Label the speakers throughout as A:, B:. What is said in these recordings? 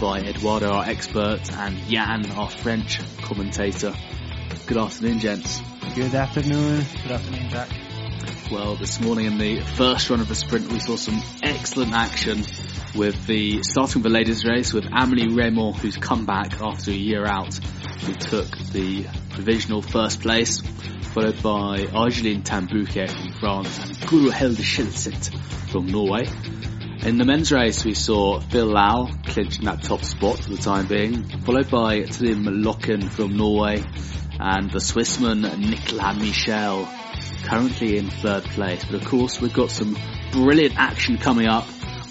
A: by Eduardo, our expert, and Jan, our French commentator. Good afternoon, gents.
B: Good afternoon. Good afternoon, Jack.
A: Well, this morning in the first run of the sprint, we saw some excellent action with the starting with the ladies race with Amelie Reymond, who's come back after a year out, who took the provisional first place, followed by Argeline Tan Bouquet from France and Guro Hilde Skjelset from Norway. In the men's race, we saw Phil Lau clinching that top spot for the time being, followed by Tim Løken from Norway and the Swissman Nicolas Michel currently in third place. But of course, we've got some brilliant action coming up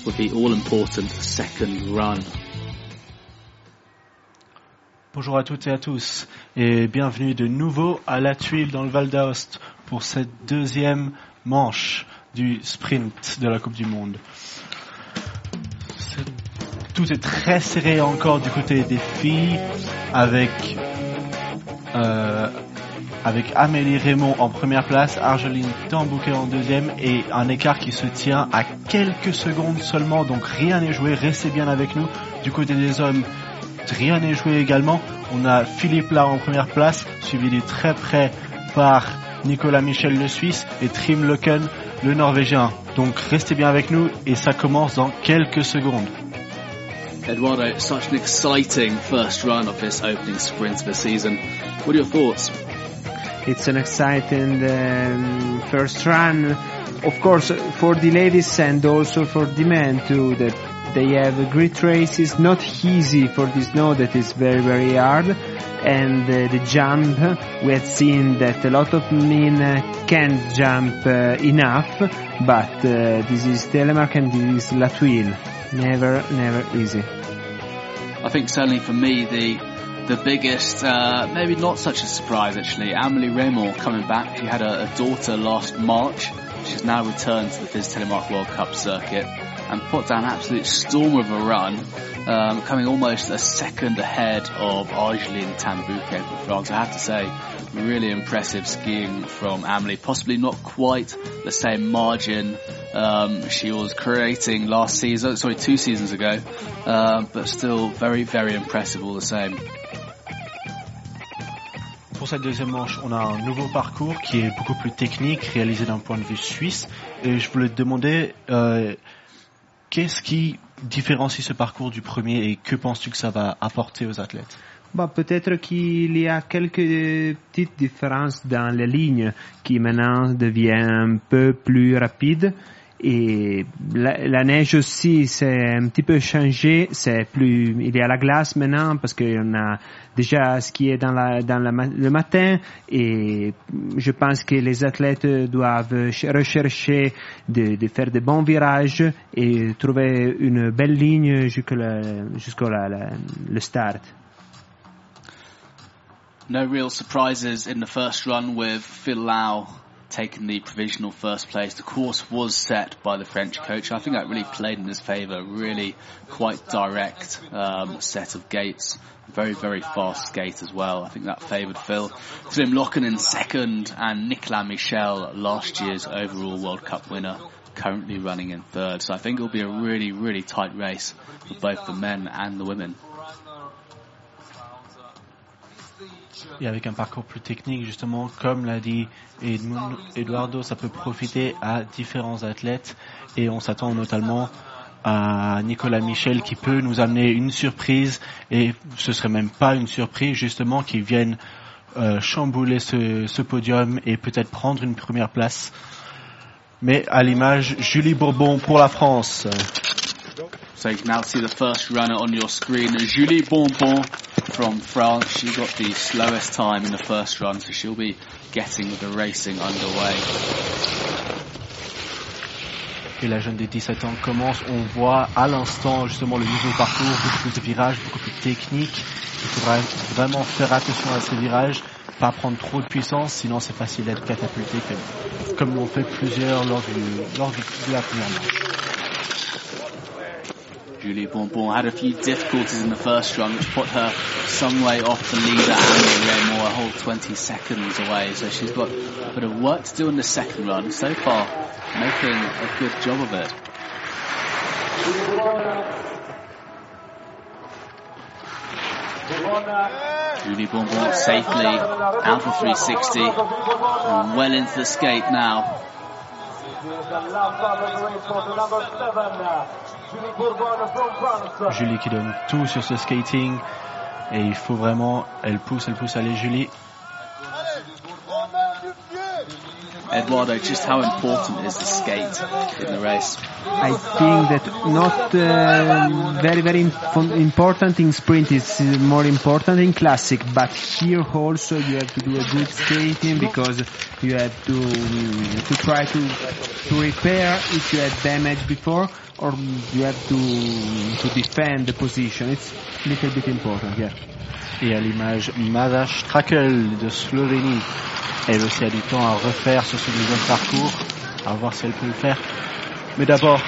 A: with the all-important second run.
B: Bonjour à toutes et à tous et bienvenue de nouveau à La Thuile dans le Val d'Aoste pour cette deuxième manche du sprint de la Coupe du Monde. Tout est très serré encore du côté des filles avec euh, avec Amélie Raymond en première place, Argeline Tambouquet en deuxième et un écart qui se tient à quelques secondes seulement, donc rien n'est joué, restez bien avec nous. Du côté des hommes, rien n'est joué également. On a Philippe Lar en première place, suivi de très près par Nicolas Michel le Suisse et Trim Loken le Norvégien. Donc restez bien avec nous et ça commence dans quelques secondes.
A: Eduardo, such an exciting first run of this opening sprint of the season. What are your thoughts?
C: It's an exciting um, first run, of course, for the ladies and also for the men too. That they have great races, not easy for the snow that is very very hard, and uh, the jump we have seen that a lot of men uh, can't jump uh, enough, but uh, this is Telemark and this is La Thuile never, never easy.
A: I think certainly for me the the biggest, uh, maybe not such a surprise actually. Amelie Reymond coming back. She had a, a daughter last March. She's now returned to the FIS Telemark World Cup circuit and put down an absolute storm of a run, um, coming almost a second ahead of Argeline Tan Bouquet from France. I have to say, really impressive skiing from Amelie. Possibly not quite the same margin um, she was creating last season, sorry, two seasons ago, um, but still very, very impressive all the same.
B: Pour cette deuxième manche, on a un nouveau parcours qui est beaucoup plus technique, réalisé d'un point de vue suisse. Et je voulais te demander, euh, qu'est-ce qui différencie ce parcours du premier et que penses-tu que ça va apporter aux athlètes?
C: Bah, peut-être qu'il y a quelques petites différences dans les lignes qui maintenant deviennent un peu plus rapides. Et la, neige aussi, c'est un petit peu changé. C'est plus, il y a la glace maintenant parce qu'on a déjà skié dans, la, dans la, le matin. Et je pense que les athlètes doivent rechercher de, faire de bons virages et trouver une belle ligne jusqu'au jusqu'au le start.
A: No real surprises in the first run with Phil Lau taken the provisional first place. The course was set by the French coach. I think that really played in his favour. Really quite direct um, set of gates. Very, very fast skate as well. I think that favoured Phil. Tim Løken in second and Nicolas Michel, last year's overall World Cup winner, currently running in third. So I think it'll be a really, really tight race for both the men and the women.
B: Et avec un parcours plus technique, justement, comme l'a dit Eduardo, ça peut profiter à différents athlètes et on s'attend notamment à Nicolas Michel qui peut nous amener une surprise et ce serait même pas une surprise justement qu'il vienne euh, chambouler ce, ce, podium et peut-être prendre une première place. Mais à l'image, Julie Bourbon pour la France.
A: So you can now see the first runner on your screen, Julie Bonbon from France. She got the slowest time in the first run, so she'll be getting the racing underway.
B: Et la jeune des 17 ans commence, on voit à l'instant justement le nouveau parcours, beaucoup plus de virages, beaucoup plus technique. Il faudra vraiment faire attention à ces virages, pas prendre trop de puissance, sinon c'est facile d'être catapulté comme, comme l'ont fait plusieurs lors, du, lors du, de la première manche.
A: Julie Bonbon had a few difficulties in the first run, which put her some way off the leader, Annie Raymore, a whole 20 seconds away. So she's got a bit of work to do in the second run. So far, making a good job of it. Julie Bonbon safely out of 360 and well into the skate now.
B: Julie qui donne tout sur ce skating et il faut vraiment, elle pousse, elle pousse, allez Julie.
A: Eduardo, just how important is the skate in the race?
C: I think that not uh, very very important in sprint is more important in classic, but here also you have to do a good skating because you have to to try to to repair if you had damage before or you have to to defend the position. It's a little bit important, yeah.
B: Et à l'image, Mada Strakel de Slovénie, elle aussi a du temps à refaire sur ce deuxième parcours, à voir si elle peut le faire. Mais d'abord,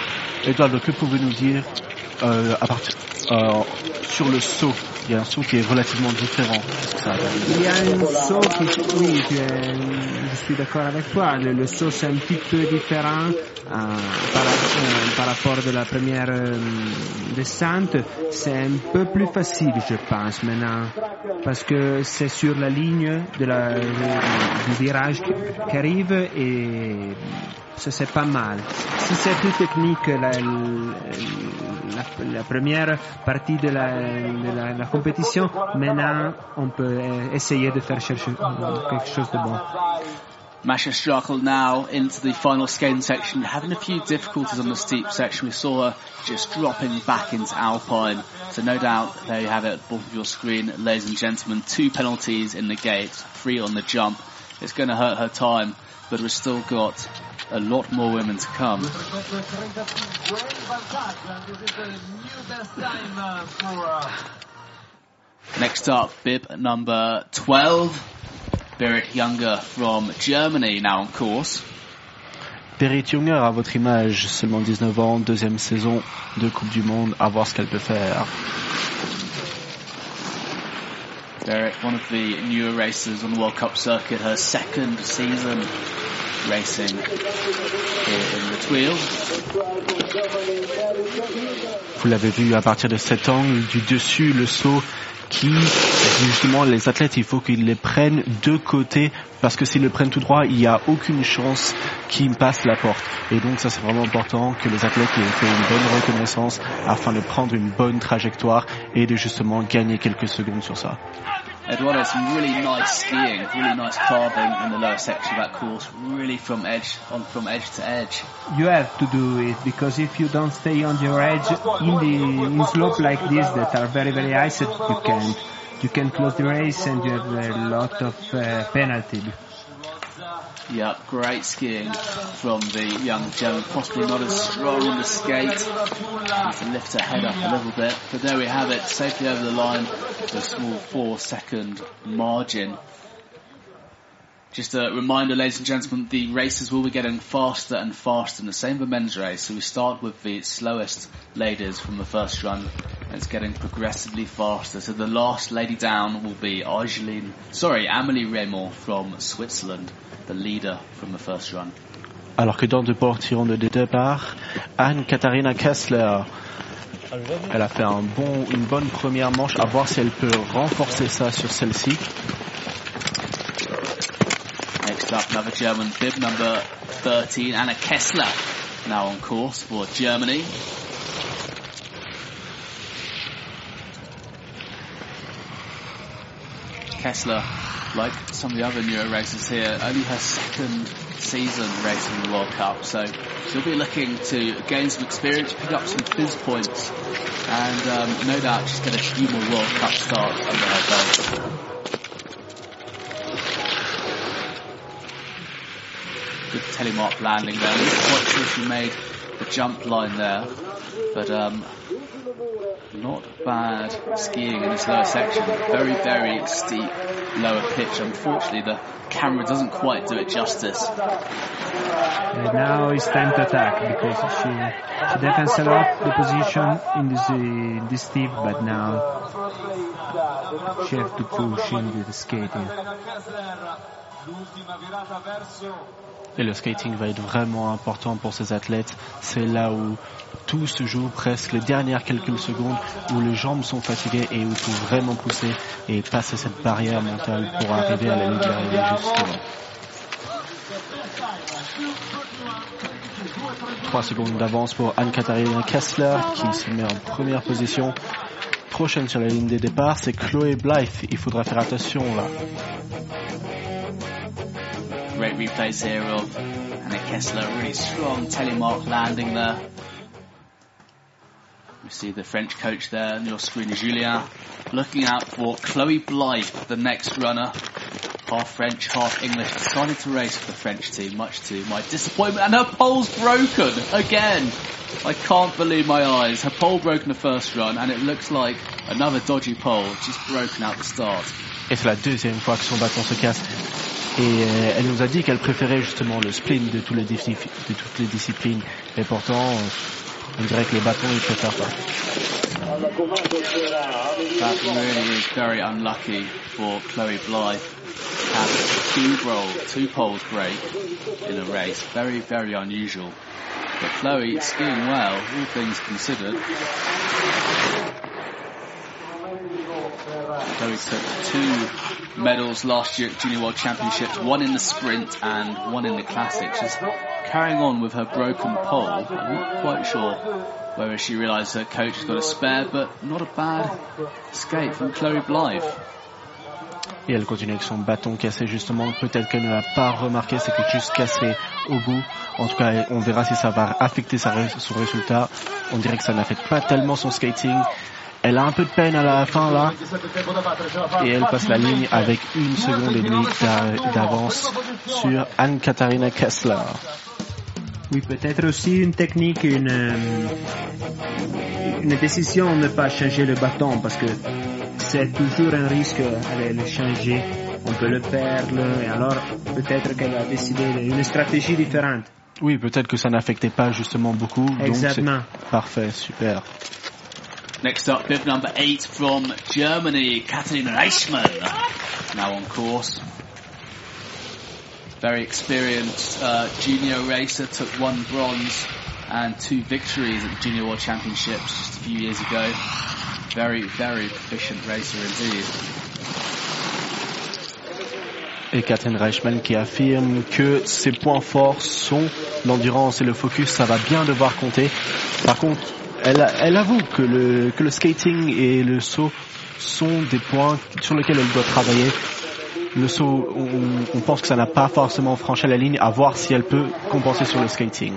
B: Eduardo, que pouvez-vous nous dire euh, à partir, euh, sur le saut Il y a un saut qui est relativement différent.
C: Il y a un saut qui, oui, je suis d'accord avec toi. Le, saut c'est un petit peu différent euh, par, euh, rapport de la première euh, descente. C'est un peu plus facile, je pense, maintenant, parce que c'est sur la ligne du virage qui, qui arrive et ça c'est pas mal. Si c'est plus technique, la, la, la, première partie de la, de la, compétition, maintenant on peut eh, essayer de faire chercher euh, quelque chose de bon.
A: Masha Strakel now into the final skating section, having a few difficulties on the steep section. We saw her just dropping back into Alpine. So no doubt there you have it bottom of your screen, ladies and gentlemen. Two penalties in the gate, three on the jump. It's going to hurt her time, but we've still got a lot more women to come. Next up, bib number 12. Berit Younger from Germany now on course.
B: Berit Younger à votre image, seulement 19 ans, deuxième saison de Coupe du Monde, à voir ce qu'elle peut faire.
A: Berit, one of the newer racers on the World Cup circuit, her second season racing here in the Tweel.
B: Vous l'avez vu à partir de cet angle du dessus, le saut qui, justement, les athlètes, il faut qu'ils les prennent de côté parce que s'ils le prennent tout droit, il n'y a aucune chance qu'ils passent la porte. Et donc, ça, c'est vraiment important que les athlètes aient fait une bonne reconnaissance afin de prendre une bonne trajectoire et de justement gagner quelques secondes sur ça.
A: Eduardo, some really nice skiing, really nice carving in the lower section of that course, really from edge on from edge to edge.
C: You have to do it because if you don't stay on your edge in the in slope like this that are very very icy, you can't. You can close the race and you have a lot of uh, penalty.
A: Yep, great skiing from the young German. Possibly not as strong on the skate. Needs to lift her head up a little bit. But there we have it, safely over the line. A small four second margin. Just a reminder, ladies and gentlemen, the races will be getting faster and faster in the same for men's race. So we start with the slowest ladies from the first run. And it's getting progressively faster. So the last lady down will be Argeline, sorry, Amelie Reymond from Switzerland, the leader from the first run.
B: Alors que dans le portillon de départ, Anne-Katharina Kessler, elle a fait un bon, une bonne première manche, à voir si elle peut renforcer ça sur celle-ci.
A: Next up, another German bib number 13, Anna Kessler, now on course for Germany. Kessler, like some of the other newer racers here, only her second season racing the World Cup, so she'll be looking to gain some experience, pick up some points, and um, no doubt she's got a few more World Cup starts under her belt. Good telemark landing there. Not quite sure she made the jump line there, but um, not bad skiing in this lower section. Very, very steep lower pitch. Unfortunately, the camera doesn't quite do it justice.
C: And now it's time to attack because she she defends a lot the position in this uh, this steep, but now she has to push into the skating.
B: Et le skating va être vraiment important pour ces athlètes. C'est là où tout se joue, presque les dernières quelques secondes, où les jambes sont fatiguées et où il faut vraiment pousser et passer cette barrière mentale pour arriver à la ligne d'arrivée justement. 3 secondes d'avance pour Anne-Katharina Kessler qui se met en première position. Prochaine sur la ligne des départs, c'est Chloé Blythe. Il faudra faire attention là.
A: Great replays here of Anna Kessler, really strong telemark landing there. We see the French coach there on your screen, Julien, looking out for Chloe Blythe, the next runner. Half French, half English, decided to race for the French team, much to my disappointment. And her pole's broken again. I can't believe my eyes. Her pole broke in the first run, and it looks like another dodgy pole just broken out the start.
B: Et c'est la deuxième fois que son bâton se casse. Et euh, elle nous a dit qu'elle préférait justement le spleen de, tous les de toutes les disciplines. Et pourtant, on dirait que les bâtons, ils préfèrent pas.
A: That really is very unlucky for Chloe Blythe have two roll, two poles break in a race. Very, very unusual. But Chloe skiing well, all things considered. Chloe took two medals last year at Junior World Championships, one in the sprint and one in the classics. She's carrying on with her broken pole. I'm not quite sure whether she realised her coach has got a spare, but not a bad skate from Chloe Blythe.
B: Et elle continue avec son bâton cassé justement. Peut-être qu'elle ne l'a pas remarqué, c'est quelque chose cassé au bout. En tout cas, on verra si ça va affecter son résultat. On dirait que ça n'affecte pas tellement son skating. Elle a un peu de peine à la fin là. Et elle passe la ligne avec une seconde et demie d'avance sur Anne-Katharina Kessler.
C: Oui, peut-être aussi une technique, une, euh, une décision de ne pas changer le bâton parce que c'est toujours un risque de le changer. On peut le perdre et alors peut-être qu'elle a décidé une stratégie différente.
B: Oui, peut-être que ça n'affectait pas justement beaucoup.
C: Exactement.
B: parfait, super.
A: Next up, bib number eight from Germany, Kathleen Reichmann, now on course. Very experienced uh, junior racer, took one bronze and two victories at the Junior World Championships just a few years ago. Very, very efficient racer indeed.
B: Et Catherine Reichmann qui affirme que ses points forts sont l'endurance et le focus, ça va bien devoir compter. Par contre, elle, avoue que le, que le skating et le saut sont des points sur lesquels elle doit travailler. Le saut, on, on pense que ça n'a pas forcément franchi la ligne, à voir si elle peut compenser sur le skating.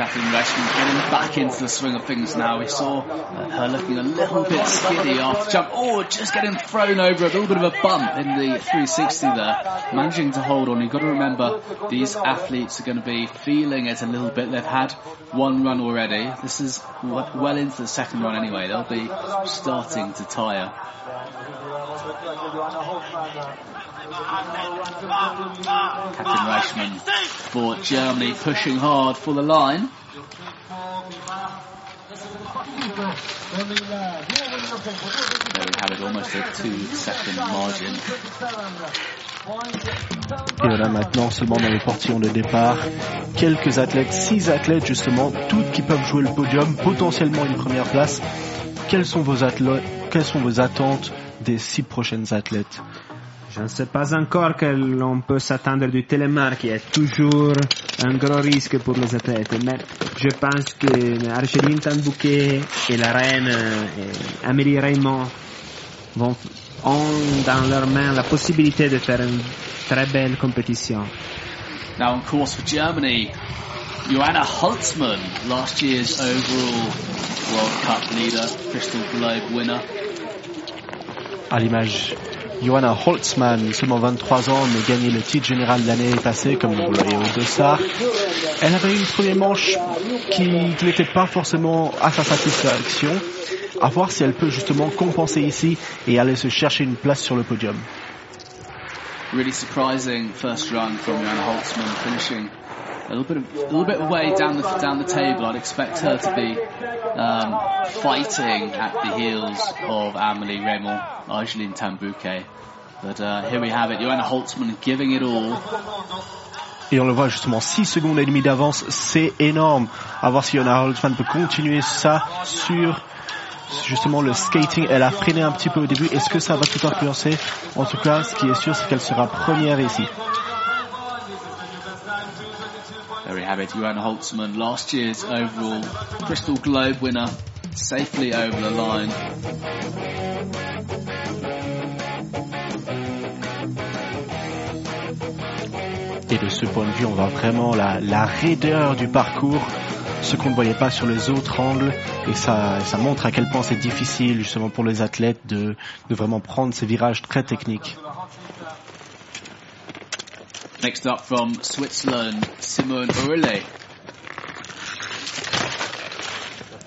A: Kathleen Rashman getting back into the swing of things now. We saw uh, her looking a little bit skiddy after jump. Oh, just getting thrown over a little bit of a bump in the 360 there. Managing to hold on. You've got to remember these athletes are going to be feeling it a little bit. They've had one run already. This is well into the second run anyway. They'll be starting to tire. For Germany pushing hard for the line.
B: Et voilà maintenant seulement dans les portillons de départ, quelques athlètes, six athlètes justement, toutes qui peuvent jouer le podium, potentiellement une première place. Quelles sont vos attentes des six prochaines athlètes?
C: Je ne sais pas encore que l'on peut s'attendre du télémarque, il y a toujours un gros risque pour les athlètes. Mais je pense que Argeline Tanbouquet et la reine et Amélie Raymond vont, ont dans leurs mains la possibilité de faire une très belle compétition.
A: Now on course for Germany, Joanna Holtzmann, last year's overall World Cup leader, Crystal Globe winner.
B: À l'image Johanna Holtzmann, seulement 23 ans, mais gagné le titre général l'année passée, comme vous le voyez au dossard. Elle avait une première manche qui, n'était pas forcément à sa satisfaction. À voir si elle peut justement compenser ici et aller se chercher une place sur le podium.
A: A little bit, of, a little bit away down the down the table. I'd expect her to be fighting at the heels of Amelie Raymond, Argeline Tambouquet. But here we have it, Johanna Holtzman giving it all.
B: Et on le voit justement 6 secondes et demie d'avance, c'est énorme. À voir si Johanna Holtzman peut continuer ça sur justement le skating. Elle a freiné un petit peu au début. Est-ce que ça va tout influencer? En tout cas, ce qui est sûr, c'est qu'elle sera première ici.
A: Have it, Johanna Holtzman, last year's overall Crystal Globe winner, safely over the line.
B: Et de ce point de vue, on voit vraiment la, la raideur du parcours, ce qu'on ne voyait pas sur les autres angles. Et ça, ça montre à quel point c'est difficile justement pour les athlètes de, de vraiment prendre ces virages très techniques.
A: Next up from Switzerland, Simone Oehrli.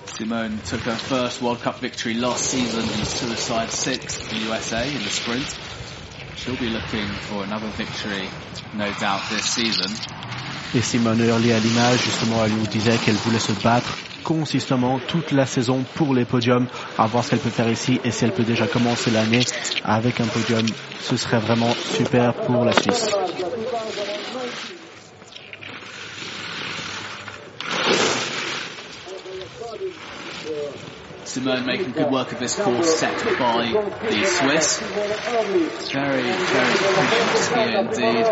A: Simone took her first World Cup victory last season in Suicide 6 for USA in the sprint. She'll be looking for another victory, no doubt, this season.
B: Et Simone Hurley à l'image, justement, elle nous disait qu'elle voulait se battre consistamment toute la saison pour les podiums, à voir ce qu'elle peut faire ici et si elle peut déjà commencer l'année avec un podium, ce serait vraiment super pour la Suisse.
A: Simone making good work of this course set by the Swiss. Very, very indeed.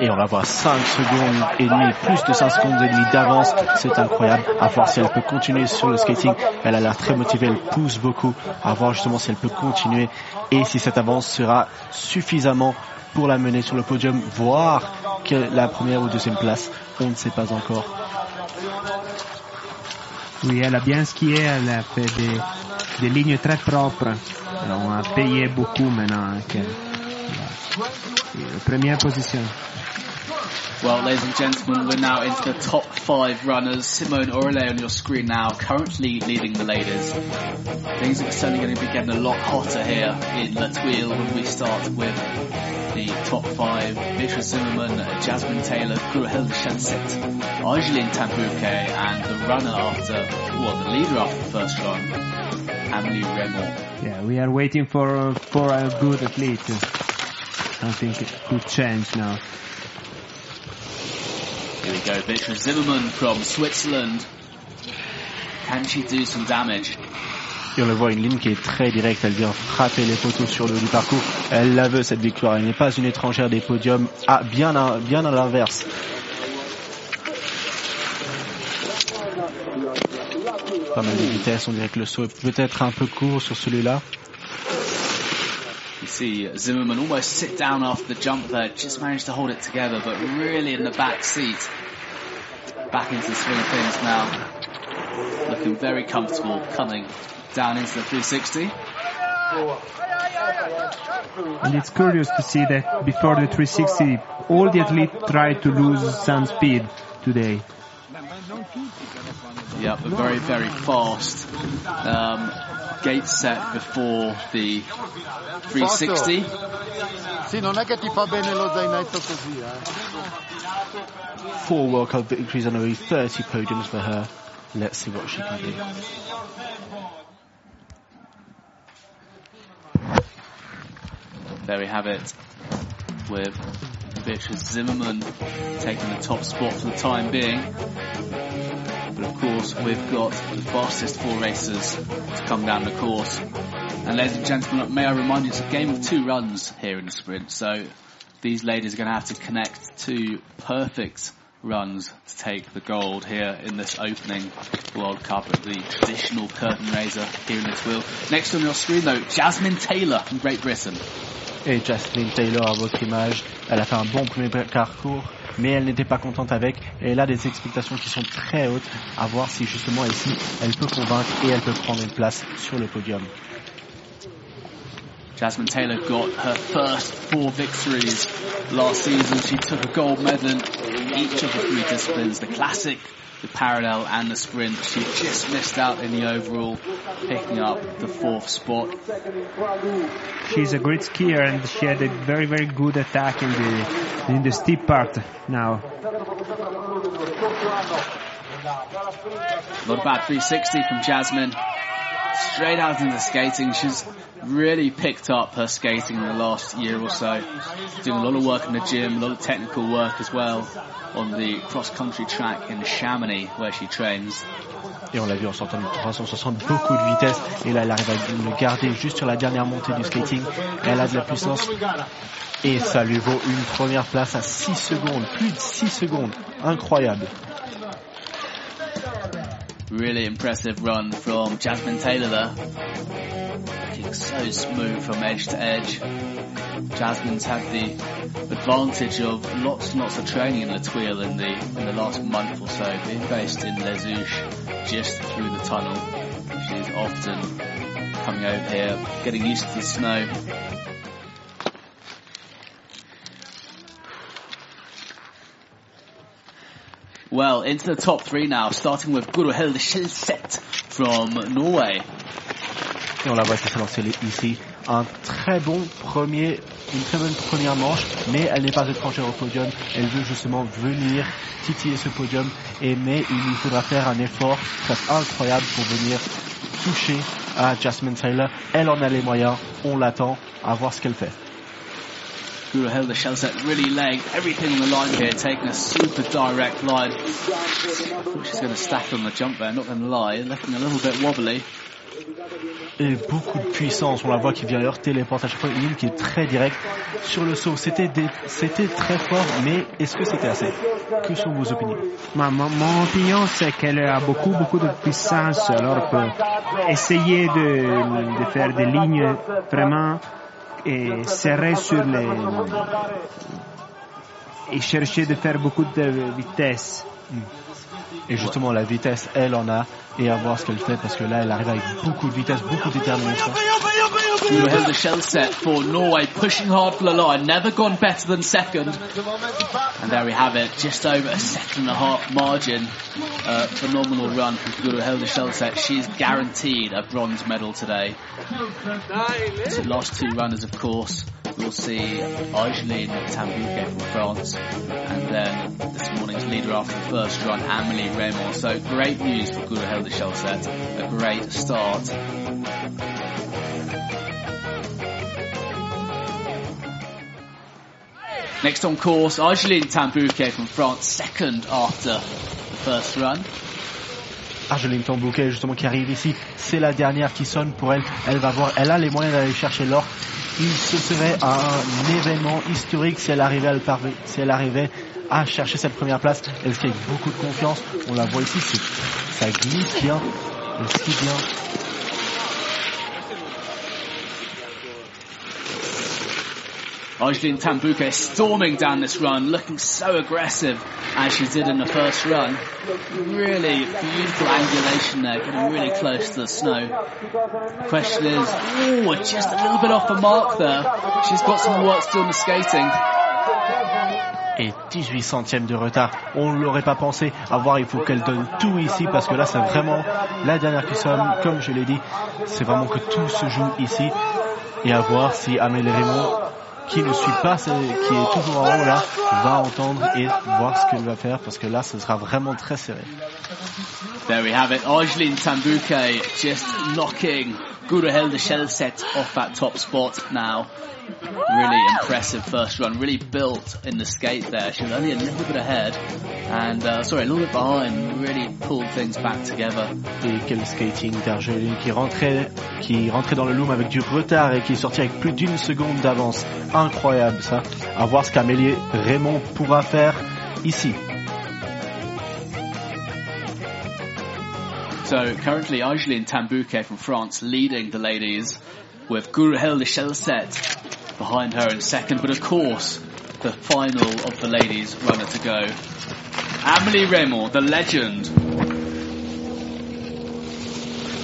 B: Et on va voir 5 secondes et demie, plus de 5 secondes et demie d'avance. C'est incroyable. À voir si elle peut continuer sur le skating. Elle a l'air très motivée, elle pousse beaucoup. À voir justement si elle peut continuer et si cette avance sera suffisamment pour la mener sur le podium, voire la première ou deuxième place. On ne sait pas encore.
C: Oui, elle a bien skié, elle a fait des, lignes très propres. Alors, on a payé beaucoup maintenant. Que, première position.
A: Well, ladies and gentlemen, we're now into the top five runners. Simone Oehrli on your screen now, currently leading the ladies. Things are certainly going to be getting a lot hotter here in La Thuile when we start with the top five. Beatrice Zimmerman, Jasmine Taylor, Gruhilde Schanzit, Argeline Tan-Bouquet, and the runner after, well, the leader after the first run, Amelie Reymond.
C: Yeah, we are waiting for for a good athlete. I think it could change now.
A: Here we go, Beatrice Zimmerman from Switzerland. Can she do some damage?
B: On le voit, une ligne qui est très directe. Elle vient frapper les poteaux sur le haut du parcours. Elle la veut, cette victoire. Elle n'est pas une étrangère des podiums. Ah, bien bien à l'inverse. Pas mal de vitesse. On dirait que le saut est peut-être un peu court sur celui-là.
A: See Zimmerman almost sit down after the jump there, just managed to hold it together, but really in the back seat. Back into the swing of things now. Looking very comfortable coming down into the 360.
C: And it's curious to see that before the 360, all the athletes tried to lose some speed today.
A: Yep, very, very fast um, gate set before the 360.
D: Sì, non è che ti fa bene lo zainetto così, eh.
B: Four World Cup victories and only 30 podiums for her. Let's see what she can do.
A: There we have it with Beatrice Zimmerman taking the top spot for the time being. But of course, we've got the fastest four racers to come down the course. And ladies and gentlemen, may I remind you, it's a game of two runs here in the sprint. So these ladies are going to have to connect two perfect runs to take the gold here in this opening World Cup at the traditional curtain raiser here in this wheel. Next on your screen though, Jasmine Taylor from Great Britain.
B: Et Jasmine Taylor à votre image, elle a fait un bon premier parcours, mais elle n'était pas contente avec. Et elle a des expectations qui sont très hautes, à voir si justement ici, elle peut convaincre et elle peut prendre une place sur le podium.
A: Jasmine Taylor got her first four victories last season. She took a gold medal in each of the three disciplines, the classic, the parallel and the sprint. She just missed out in the overall, picking up the fourth spot.
C: She's a great skier and she had a very, very good attack in the, in the steep part now.
A: Not bad 360 from Jasmine. Straight out into skating. She's really picked up her skating in the last year or so. Doing a lot of work in the gym, a lot of technical work as well on the cross-country track in Chamonix where she trains.
B: Et on l'a vu en sortant de 360, beaucoup de vitesse. Et là, elle arrive à le garder juste sur la dernière montée du skating. Elle a de la puissance. Et ça lui vaut une première place à 6 secondes. Plus de 6 secondes. Incroyable.
A: Really impressive run from Jasmine Taylor there. Looking so smooth from edge to edge. Jasmine's had the advantage of lots and lots of training in La Thuile in the in the last month or so, being based in Les Houches, just through the tunnel. She's often coming over here, getting used to the snow. Well, into the top three now, starting with Guru Hilde Skilset from Norway.
B: Et on la voit s'élancer ici. Un très bon premier, une très bonne première manche, mais elle n'est pas étrangère au podium. Elle veut justement venir titiller ce podium, et mais il lui faudra faire un effort très incroyable pour venir toucher à Jasmine Taylor. Elle en a les moyens, on l'attend, à voir ce qu'elle fait.
A: Guru really laying everything on the line here, taking a super direct line. Thought she's going to stack on the jump there, not going to lie, looking a little bit wobbly.
B: Et beaucoup de puissance, on la voit qui vient heurter les portes à chaque fois, une ligne qui est très directe sur le saut. C'était des- c'était très fort, mais est-ce que c'était assez? Que sont vos opinions?
C: Ma- ma- mon opinion, c'est qu'elle a beaucoup, beaucoup de puissance. Alors, pour essayer de, de faire des lignes vraiment et serrées sur les et chercher de faire beaucoup de vitesse.
B: Et justement, la vitesse, elle en a, et à voir ce qu'elle fait, parce que là, elle arrive avec beaucoup de vitesse, beaucoup de détermination.
A: Guro Hilde Skjelset for Norway, pushing hard for the line, never gone better than second. And there we have it, just over a second and a half margin. Uh, phenomenal run from Guro Hilde Skjelset. She's guaranteed a bronze medal today. The last two runners, of course, we'll see Argeline Tan-Bouquet from France, and then this morning's leader after the first run, Amelie Reymond. So great news for Guro Hilde Skjelset, a great start. Next on course, Argeline Tan-Bouquet from France, second after the first run.
B: Argeline Tan-Bouquet, justement, qui arrive ici, c'est la dernière qui sonne pour elle. Elle va voir, elle a les moyens d'aller chercher l'or. Il ce serait un événement historique si elle arrivait à le si elle arrivait à chercher cette première place. Elle skie avec beaucoup de confiance. On la voit ici, ça glisse bien, elle skie bien.
A: Argeline Tambouquet storming down this run, looking so aggressive as she did in the first run. Really beautiful angulation there, getting really close to the snow. Question is, ooh, just a little bit off the mark there. She's got some work still in the skating.
B: Et 18 centièmes de retard. On ne l'aurait pas pensé. À voir, il faut qu'elle donne tout ici parce que là, c'est vraiment la dernière qui sonne. Comme je l'ai dit, c'est vraiment que tout se joue ici. Et à voir si Amélie Raymond, qui ne suit pas, qui est toujours en haut là, va entendre et voir ce qu'elle va faire parce que là, ce sera vraiment très serré.
A: There we have it. Argeline Tambouquet just knocking Guru Hilda Shellset off that top spot now. Really impressive first run. Really built in the skate there. She was only a little bit ahead and, uh, sorry, a little bit behind. Really pulled things back together.
B: Et quel skating d'Argeline qui rentrait, qui rentrait dans le loom avec du retard et qui est sorti avec plus d'une seconde d'avance. Incroyable ça. À voir ce qu'Amélie Raymond pourra faire ici.
A: So currently Argeline Tan-Bouquet from France leading the ladies with Guro Hilde Skjelset behind her in second. But of course, the final of the ladies runner to go. Amelie Reymond, the legend,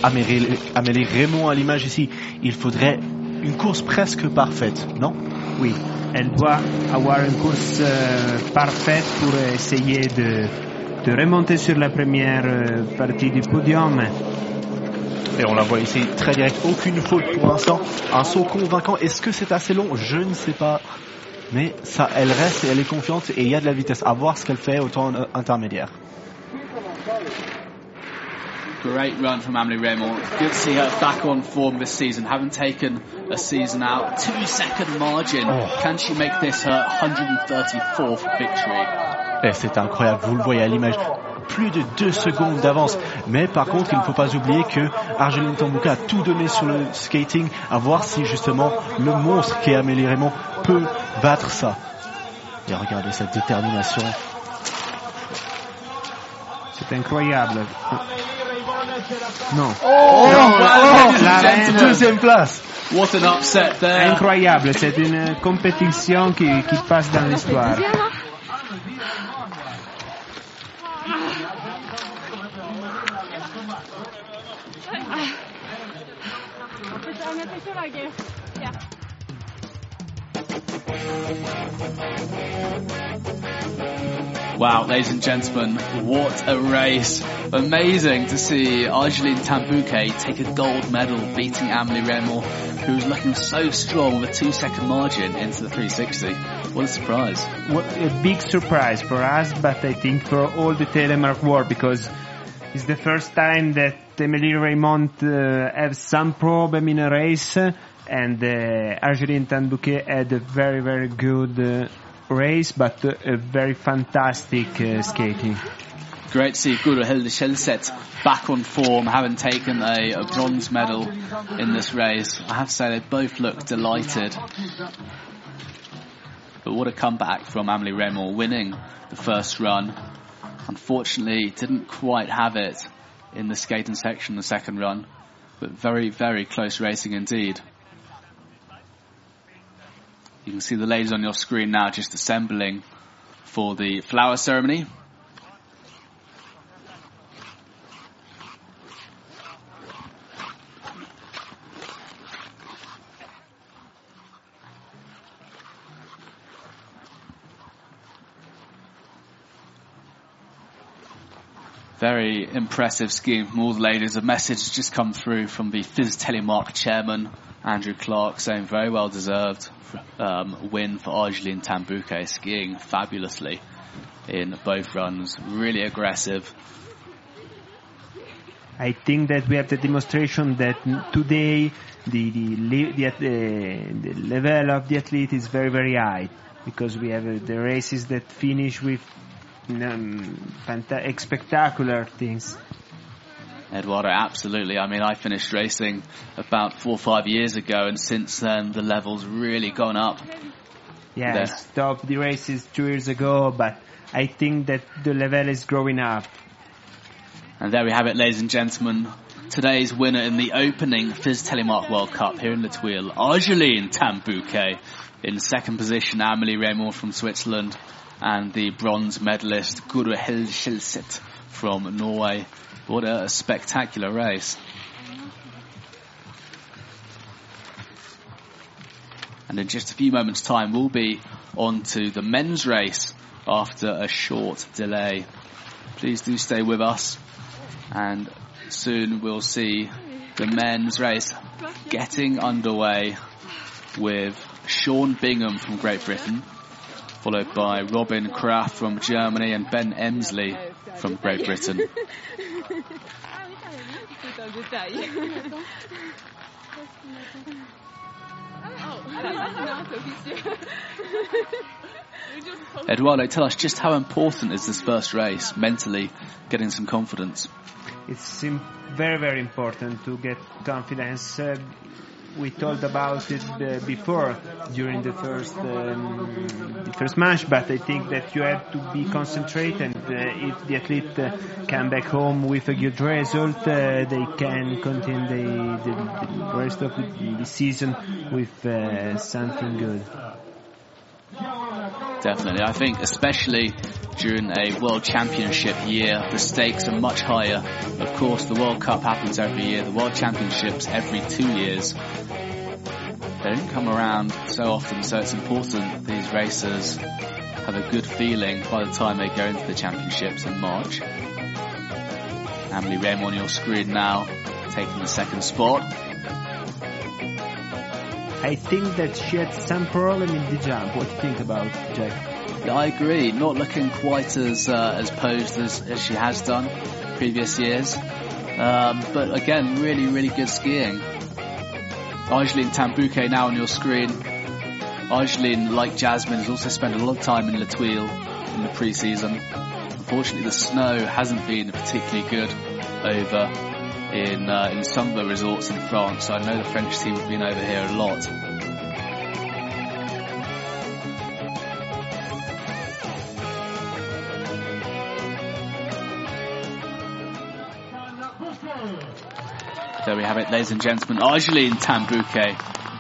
B: Amélie, Amélie Reymond à l'image ici, il faudrait une course presque parfaite, non
C: Oui, elle doit avoir une course euh, parfaite pour essayer de, de remonter sur la première euh, partie du podium.
B: Et on la voit ici très direct, aucune faute pour l'instant, un saut convaincant. Est-ce que c'est assez long? Je ne sais pas. Mais ça, elle reste et elle est confiante et il y a de la vitesse. À voir ce qu'elle fait au temps euh, intermédiaire.
A: Great run from Amelie Reymond. Good to see her back on form this season, having taken a season out. Two second margin.
B: Oh.
A: Can she make this her 134th victory?
B: Et c'est incroyable, vous le voyez à l'image. Plus de deux secondes d'avance. Mais par contre, il ne faut pas oublier que Argeline Tambuka a tout donné sur le skating, à voir si justement le monstre qui est Amélie Raymond peut battre ça. Et regardez cette détermination.
C: C'est incroyable. Non.
A: Oh,
C: la reine.
B: Deuxième place.
A: What an upset there.
C: Incroyable, c'est une compétition qui, qui passe dans l'histoire.
A: Wow, ladies and gentlemen, what a race. Amazing to see Argeline Tan-Bouquet take a gold medal beating Amelie who was looking so strong with a two second margin into the 360. What a surprise.
C: What a big surprise for us, but I think for all the telemark world because it's the first time that Emily Reymond uh, have some problem in a race and uh, Argeline had a very very good uh, race but a very fantastic uh, skating.
A: Great to see Guro Hilde back on form, having taken a, a bronze medal in this race. I have to say they both look delighted. But what a comeback from Amelie Reymond, winning the first run. Unfortunately, didn't quite have it in the skating section the second run, but very, very close racing indeed. You can see the ladies on your screen now just assembling for the flower ceremony. Very impressive skiing from all the ladies. A message has just come through from the FIS Telemark chairman, Andrew Clark, saying very well deserved um, win for Argeline Tan-Bouquet, skiing fabulously in both runs. Really aggressive.
C: I think that we have the demonstration that today the the, the, the level of the athlete is very very high because we have uh, the races that finish with um, spectacular things.
A: Eduardo, absolutely. I mean, I finished racing about four or five years ago, and since then the level's really gone up.
C: Yeah, I stopped the races two years ago, but I think that the level is growing up.
A: And there we have it, ladies and gentlemen. Today's winner in the opening FIS Telemark World Cup here in La Thuile, Argeline Tan-Bouquet. In second position, Amelie Reymond from Switzerland. And the bronze medalist, Guru Hilshilsit from Norway. What a spectacular race. And in just a few moments time, we'll be on to the men's race after a short delay. Please do stay with us and soon we'll see the men's race getting underway with Sean Bingham from Great Britain, followed by Robin Kraft from Germany and Ben Emsley from Great Britain. Eduardo, tell us just how important is this first race mentally, getting some confidence?
C: It's very, very important to get confidence. Uh, we talked about it uh, before during the first um, the first match, but I think that you have to be concentrated. And uh, if the athlete uh, come back home with a good result, uh, they can continue the, the, the rest of the, season with uh, something good.
A: Definitely. I think especially during a World Championship year, the stakes are much higher. Of course, the World Cup happens every year, the World Championships every two years. They don't come around so often, so it's important these racers have a good feeling by the time they go into the championships in March. Amelie Rehm on your screen now, taking the second spot.
C: I think that she had some problem in the jump. What do you think about Jack?
A: Yeah, I agree. Not looking quite as uh, as posed as, as she has done previous years. Um, but again, really, really good skiing. Argeline Tan-Bouquet now on your screen. Argeline, like Jasmine, has also spent a lot of time in La Thuile in the pre-season. Unfortunately, the snow hasn't been particularly good over in uh, in some of the resorts in France. So I know the French team have been over here a lot. There we have it, ladies and gentlemen. Argeline Tan-Bouquet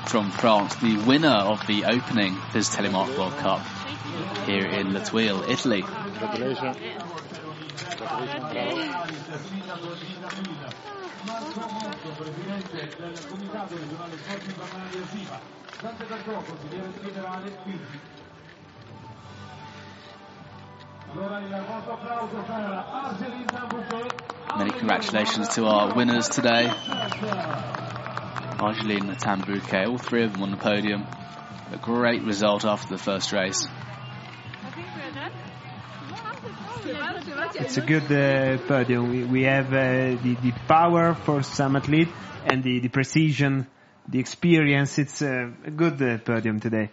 A: from France, the winner of the opening FIS Telemark World Cup here in La Thuile, Italy.
D: Congratulations.
A: Many congratulations to our winners today. Argeline Tan-Bouquet, all three of them on the podium. A great result after the first race.
C: It's a good uh, podium. We, we have uh, the, the power for some athlete and the, the precision, the experience. It's uh, a good uh, podium today.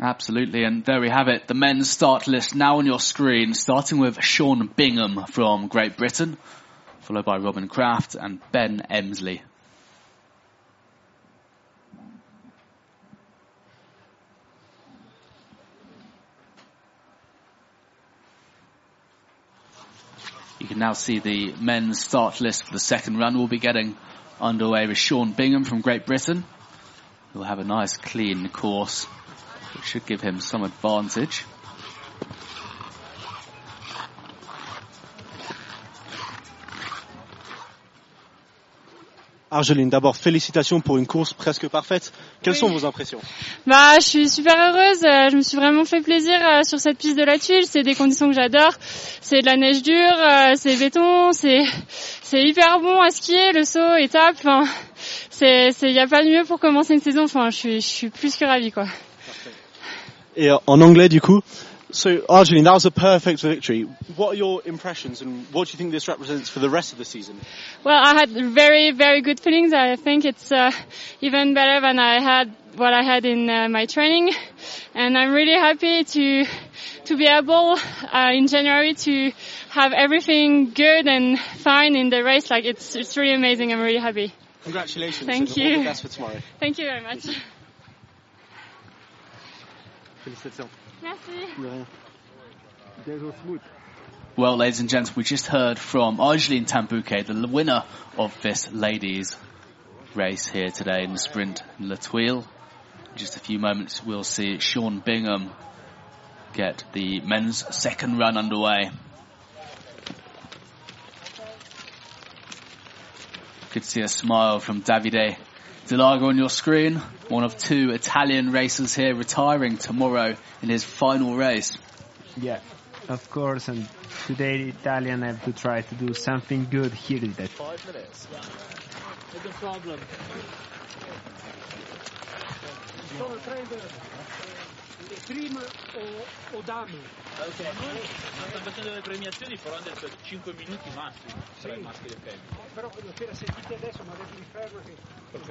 A: Absolutely, and there we have it. The men's start list now on your screen, starting with Sean Bingham from Great Britain, followed by Robin Kraft and Ben Emsley. You can now see the men's start list for the second run. We'll be getting underway with Sean Bingham from Great Britain. He'll have a nice clean course, which should give him some advantage.
E: Argeline, d'abord félicitations pour une course presque parfaite. Quelles sont vos impressions?
F: Bah, je suis super heureuse. euh, Je me suis vraiment fait plaisir euh, sur cette piste de la tuile. C'est des conditions que j'adore. C'est de la neige dure, euh, c'est béton, c'est c'est hyper bon à skier. Le saut, étape. Enfin, c'est c'est y a pas de mieux pour commencer une saison. Enfin, je suis je suis plus que ravie quoi.
E: Et en anglais du coup. So Arjun, that was a perfect victory. What are your impressions and what do you think this represents for the rest of the season?
F: Well, I had very, very good feelings. I think it's uh, even better than I had what I had in uh, my training, and I'm really happy to to be able uh, in January to have everything good and fine in the race. Like it's it's really amazing. I'm really happy.
E: Congratulations
F: Thank
E: and all
F: you.
E: the best for tomorrow.
F: Thank you very much.
E: Félicitations.
F: Merci.
A: Well, ladies and gents, we just heard from Argeline Tan-Bouquet, the winner of this ladies race here today in the sprint in La Thuile. In just a few moments, we'll see Sean Bingham get the men's second run underway. Could see a smile from Davide Delago on your screen, one of two Italian racers here retiring tomorrow in his final race.
C: Yeah, of course. And today the Italian have to try to do something good here today.
E: Five minutes.
G: prima Eh, o, o dammi.
H: Ok, noi stiamo facendo le premiazioni, però hanno detto 5 minuti massimo tra i maschi e le femmine.
G: Però quello che sentite adesso mi ha detto di fermo che
H: Ok.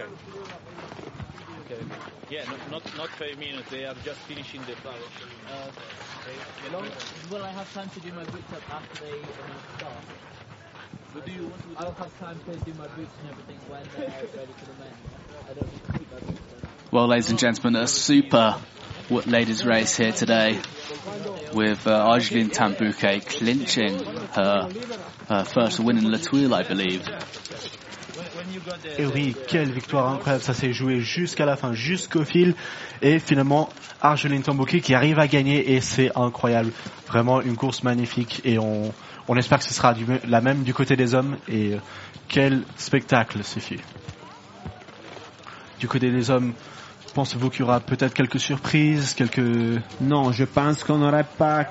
H: Okay. Yeah, no, not not 5 minutes, they are just finishing the flower.
I: Uh, will I have time to do my boots up after they start?
H: What do you want to
I: I'll have time to do my boots and everything when they're ready for the men. I don't need to keep my boots on.
A: Well, ladies and gentlemen, a super w- ladies race here today with uh, clinching her, first win in I believe.
B: Et oui, quelle victoire incroyable, ça s'est joué jusqu'à la fin, jusqu'au fil, et finalement Argeline Tambouki qui arrive à gagner, et c'est incroyable, vraiment une course magnifique, et on, on espère que ce sera la même du côté des hommes, et euh, quel spectacle ce fut. Du côté des hommes, pensez-vous qu'il y aura peut-être quelques surprises, quelques...
C: Non, je pense qu'on n'aurait pas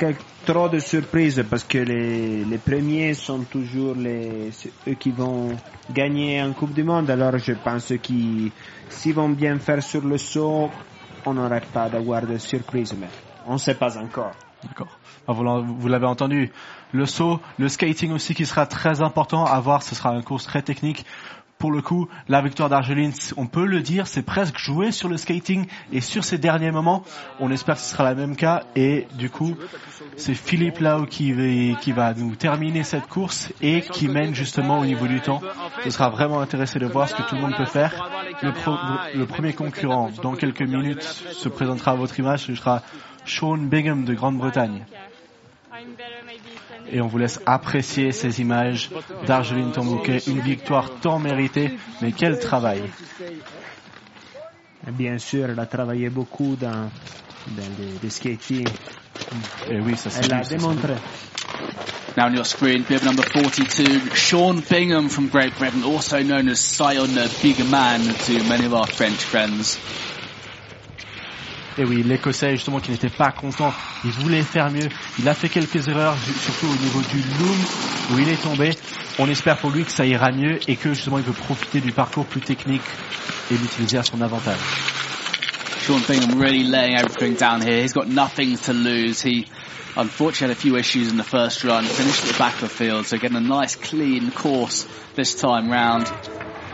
C: trop de surprises parce que les, les premiers sont toujours les, eux qui vont gagner en Coupe du Monde. Alors je pense qu'ils, s'ils vont bien faire sur le saut, on n'aurait pas d'avoir de surprises, mais on ne sait pas encore.
B: D'accord. Ah, vous l'avez entendu. Le saut, le skating aussi qui sera très important à voir. Ce sera une course très technique. Pour le coup, la victoire d'Argeline, on peut le dire, c'est presque joué sur le skating et sur ces derniers moments. On espère que ce sera le même cas. Et du coup, c'est Philippe Lau qui va, nous terminer cette course et qui mène justement au niveau du temps. Ce sera vraiment intéressant de voir ce que tout le monde peut faire. Le, le premier concurrent, dans quelques minutes, se présentera à votre image. Ce sera Sean Bingham de Grande-Bretagne.
F: I'm better maybe standing.
B: Et on vous laisse apprécier ces images d'Argeline Tambouquet. Une victoire tant méritée, mais quel travail.
C: Bien sûr, elle a travaillé beaucoup dans, dans le, le skating.
B: Et oui, ça c'est
C: Elle l'a démontré.
A: Now on your screen, bib number 42, Sean Bingham from Great Britain, also known as Sion the Big Man to many of our French friends.
B: Et oui, l'Écossais justement qui n'était pas content, il voulait faire mieux. Il a fait quelques erreurs, surtout au niveau du loom où il est tombé. On espère pour lui que ça ira mieux et que justement il peut profiter du parcours plus technique et l'utiliser à son avantage.
A: Sean Bingham really laying everything down here. He's got nothing to lose. He unfortunately had a few issues in the first run, finished at the back of the field, so getting a nice clean course this time round.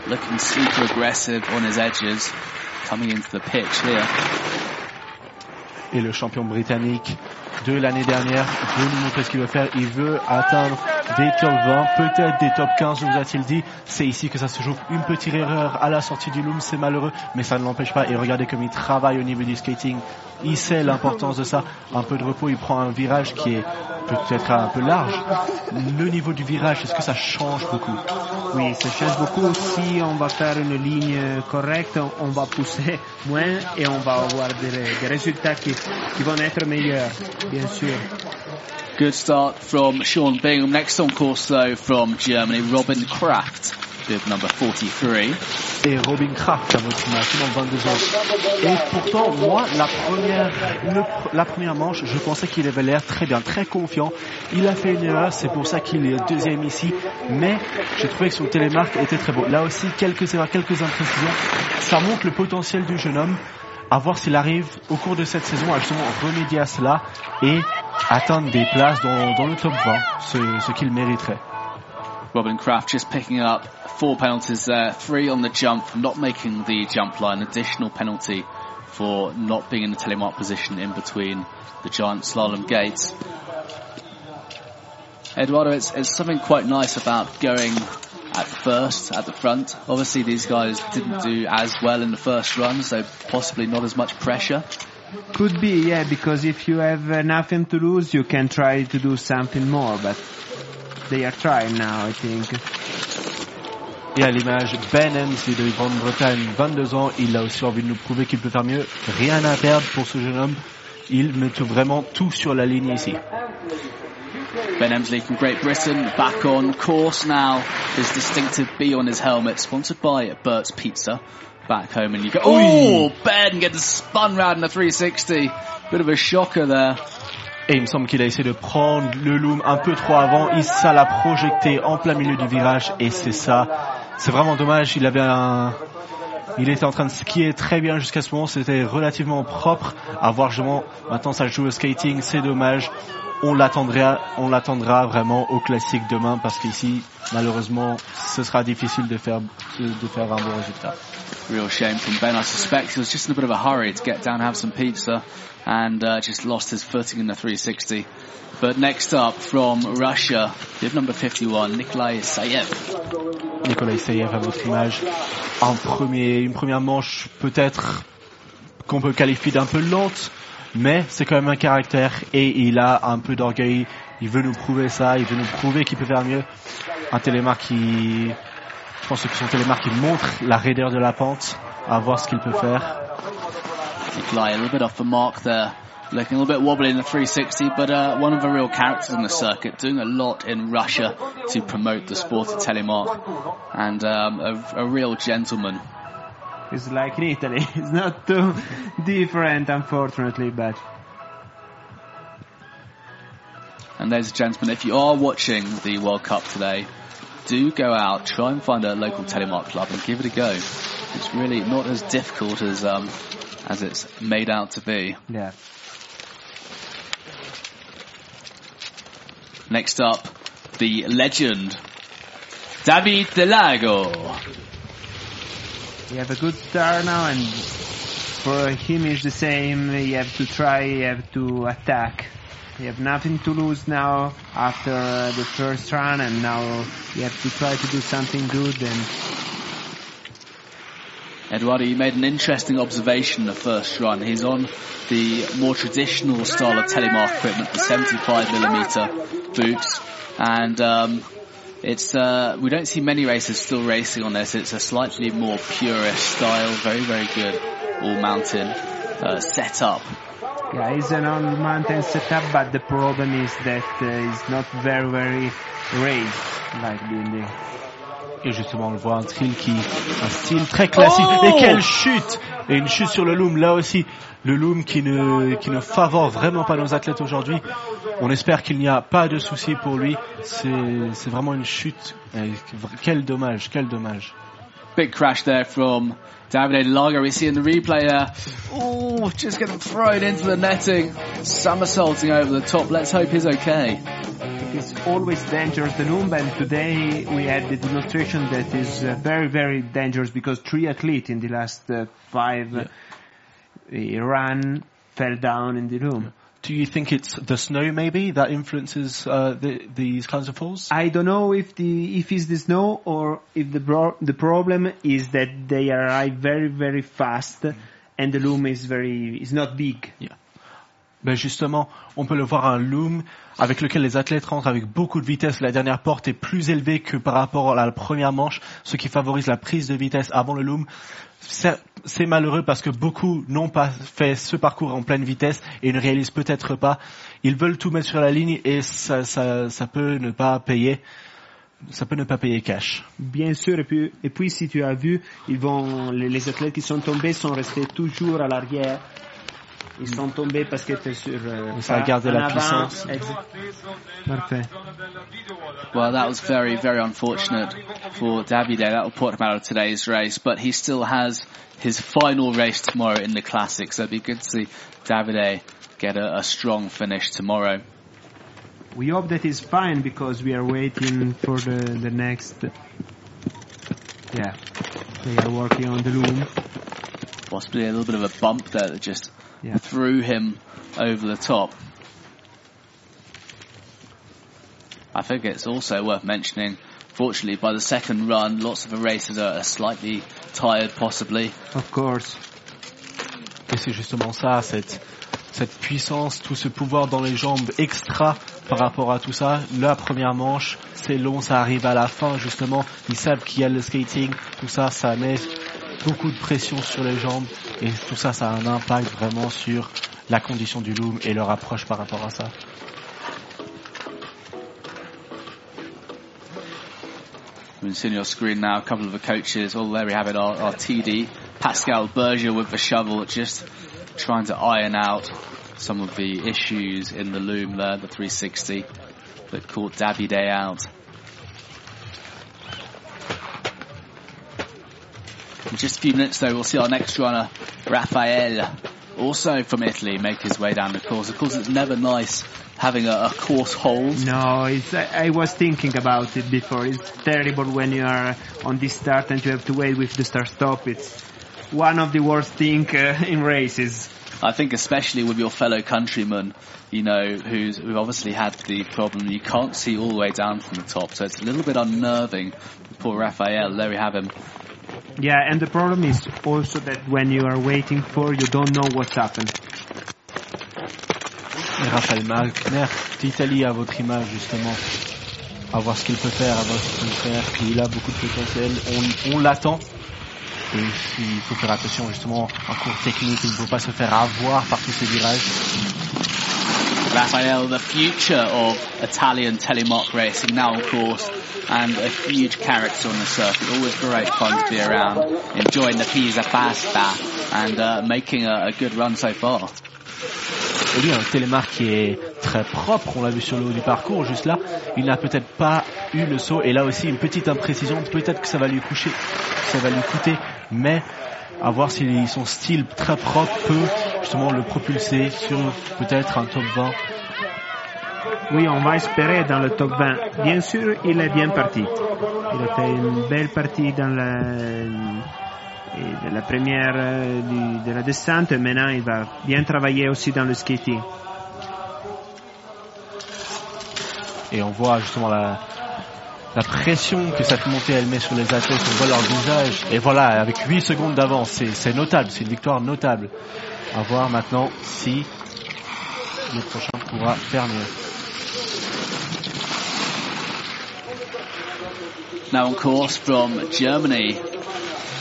A: Looking super aggressive on his edges, coming into the pitch here.
B: Et le champion britannique de l'année dernière veut nous montrer ce qu'il veut faire. Il veut atteindre des top 20, peut-être des top 15, nous a-t-il dit. C'est ici que ça se joue. Une petite erreur à la sortie du loom, c'est malheureux, mais ça ne l'empêche pas. Et regardez comme il travaille au niveau du skating. Il sait l'importance de ça. Un peu de repos, il prend un virage qui est peut-être un peu large. Le niveau du virage, est-ce que ça change beaucoup?
C: Oui, ça change beaucoup. Si on va faire une ligne correcte, on va pousser moins et on va avoir des, résultats qui vont être meilleurs, bien sûr.
A: Good start from Sean Bingham. Next on course though from Germany, Robin Kraft, bib number 43.
B: et Robin Kraft à votre dans 22 ans. Et pourtant, moi, la première, le la première manche, je pensais qu'il avait l'air très bien, très confiant. Il a fait une erreur, c'est pour ça qu'il est deuxième ici. Mais j'ai trouvé que son télémarque était très beau. Là aussi, quelques erreurs, quelques imprécisions. Ça montre le potentiel du jeune homme. À voir s'il arrive au cours de cette saison à justement remédier à cela et atteindre des places dans, dans le top 20, ce, ce qu'il mériterait.
A: Robin Kraft just picking up four penalties there, three on the jump, not making the jump line, additional penalty for not being in the telemark position in between the giant slalom gates. Eduardo, it's, it's something quite nice about going at first, at the front. Obviously these guys didn't do as well in the first run, so possibly not as much pressure.
C: Could be, yeah, because if you have uh, nothing to lose, you can try to do something more, but they are trying now, I think.
B: Et à l'image, Ben Hemsley de Grande-Bretagne, 22 ans, il a aussi envie de nous prouver qu'il peut faire mieux. Rien à perdre pour ce jeune homme. Il met tout- vraiment tout sur la ligne ici.
A: Ben Emsley from Great Britain back on course now. His distinctive B on his helmet, sponsored by Burt's Pizza. Back home and you go, oh, Ben getting spun round in a 360. Bit of a shocker there.
B: Et il me semble qu'il a essayé de prendre le loom un peu trop avant. Il ça l'a projeté en plein milieu du virage et c'est ça. C'est vraiment dommage. Il avait un, il était en train de skier très bien jusqu'à ce moment. C'était relativement propre. À voir justement, maintenant ça joue au skating. C'est dommage. On l'attendra, on l'attendra vraiment au classique demain parce qu'ici, malheureusement, ce sera difficile de faire, de faire un bon résultat.
A: Real shame from Ben. I suspect he was just in a bit of a hurry to get down and have some pizza and uh, just lost his footing in the 360. But next up from Russia, bib number 51, Nikolai Sayev.
B: Nicolas Isaïev à votre image. Un premier, une première manche peut-être qu'on peut qualifier d'un peu lente, mais c'est quand même un caractère et il a un peu d'orgueil. Il veut nous prouver ça, il veut nous prouver qu'il peut faire mieux. Un télémarque qui, je pense que son télémarque qui montre la raideur de la pente, à voir ce qu'il peut faire.
A: A little bit off the mark there. Looking a little bit wobbly in the 360, but uh, one of the real characters in the circuit, doing a lot in Russia to promote the sport of telemark, and um, a, a real gentleman.
C: It's like in Italy. It's not too different, unfortunately, but
A: And ladies and gentlemen, if you are watching the World Cup today, do go out, try and find a local telemark club and give it a go. It's really not as difficult as um, as it's made out to be.
C: yeah.
A: Next up, the legend, David Delago.
C: We have a good start now, and for him it's the same. You have to try, you have to attack. You have nothing to lose now after the first run, and now you have to try to do something good. And
A: Eduardo, you made an interesting observation the first run. He's on the more traditional style of telemark equipment, the 75mm boots, and um, it's uh, we don't see many racers still racing on this. It's a slightly more purist style, very very good all mountain uh, setup.
C: yeah, it's an on mountain setup, but the problem is that uh, it's not very very raised like the Indy.
B: Et justement, on le voit un thrill qui, un style très classique.
A: Oh
B: Et quelle chute! Et une chute sur le loom, là aussi. Le loom qui ne, qui ne favore vraiment pas nos athlètes aujourd'hui. On espère qu'il n'y a pas de soucis pour lui. C'est, c'est vraiment une chute. Quel dommage, quel dommage.
A: Big crash there from Davide Delago. We see in the replay there. Oh, just getting thrown into the netting, somersaulting over the top. Let's hope he's okay.
C: It's always dangerous the loom, and today we had the demonstration that is uh, very very dangerous because three athletes in the last uh, five uh, run fell down in the loom.
B: Do you think it's the snow maybe that influences uh, the, these kinds of falls?
C: I don't know if the if it's the snow or if the bro- the problem is that they arrive very very fast and the loom is very is not big.
B: Ben justement, on peut le voir un loom avec lequel les athlètes rentrent avec beaucoup de vitesse. La dernière porte est plus élevée que par rapport à la première manche, ce qui favorise la prise de vitesse avant le loom. C'est malheureux parce que beaucoup n'ont pas fait ce parcours en pleine vitesse et ne réalisent peut-être pas. Ils veulent tout mettre sur la ligne et ça, peut ne pas payer. Ça peut ne pas payer cash.
C: Bien sûr, et puis, si tu as vu, les athlètes qui sont tombés sont restés toujours à l'arrière. Ils sont tombés parce qu'ils étaient sur. euh,
B: Ça a gardé la
C: avant.
B: puissance.
C: Exact. Parfait.
A: Well, that was very, very unfortunate for Davide. That will put him out of today's race, but he still has his final race tomorrow in the Classic, so it'd be good to see Davide get a, a strong finish tomorrow.
C: We hope that is fine because we are waiting for the, the next. Yeah, they are working on the loom.
A: Possibly a little bit of a bump there that just
C: Yeah.
A: threw him over the top. I think it's also worth mentioning, fortunately, by the second run, lots of the racers are, are slightly tired, possibly.
C: Of course.
B: Et c'est justement ça, cette, cette puissance, tout ce pouvoir dans les jambes extra par rapport à tout ça. La première manche, c'est long, ça arrive à la fin justement. Ils savent qu'il y a le skating, tout ça, ça met beaucoup de pression sur les jambes et tout ça, ça a un impact vraiment sur la condition du loom et leur approche par rapport à ça.
A: You can see on your screen now a couple of the coaches. Well, there we have it, our, our TD, Pascal Berger with the shovel, just trying to iron out some of the issues in the loom there, the 360 that caught Davide out. In just a few minutes though, we'll see our next runner, Rafael, also from Italy, make his way down the course. Of course, it's never nice having a, a course hold.
C: No, it's, I, I was thinking about it before. It's terrible when you are on this start and you have to wait with the start stop. It's one of the worst things uh, in races.
A: I think especially with your fellow countrymen, you know, who's who obviously had the problem you can't see all the way down from the top, so it's a little bit unnerving. Poor Raphael, there we have him.
C: Yeah, and the problem is also that when you are waiting for, you don't know what's happened.
B: Et Raphaël Malkner d'Italie à votre image justement. À voir ce qu'il peut faire, à voir ce qu'il peut faire. Puis il a beaucoup de potentiel. On, on l'attend. Et il faut faire attention justement en cours technique. Il ne faut pas se faire avoir par tous ces virages.
A: Raphael, the future of Italian telemark racing now, of course, and a huge character on the circuit. Always great fun to be around, enjoying the Pisa Pasta and uh, making a, a good run so far.
B: Et lui, un télémarque qui est très propre, on l'a vu sur le haut du parcours, juste là, il n'a peut-être pas eu le saut, et là aussi une petite imprécision, peut-être que ça va lui coucher, ça va lui coûter, mais à voir si son style très propre peut justement le propulser sur peut-être un top 20.
C: Oui, on va espérer dans le top 20. Bien sûr, il est bien parti. Il a fait une belle partie dans la, et de la première euh, de la descente. Maintenant, il va bien travailler aussi dans le skating.
B: Et on voit justement la, la pression que cette montée elle met sur les athlètes, on voit leur visage. Et voilà, avec 8 secondes d'avance, c'est, notable, c'est une victoire notable. À voir maintenant si le prochain pourra faire mieux.
A: Now on course from Germany,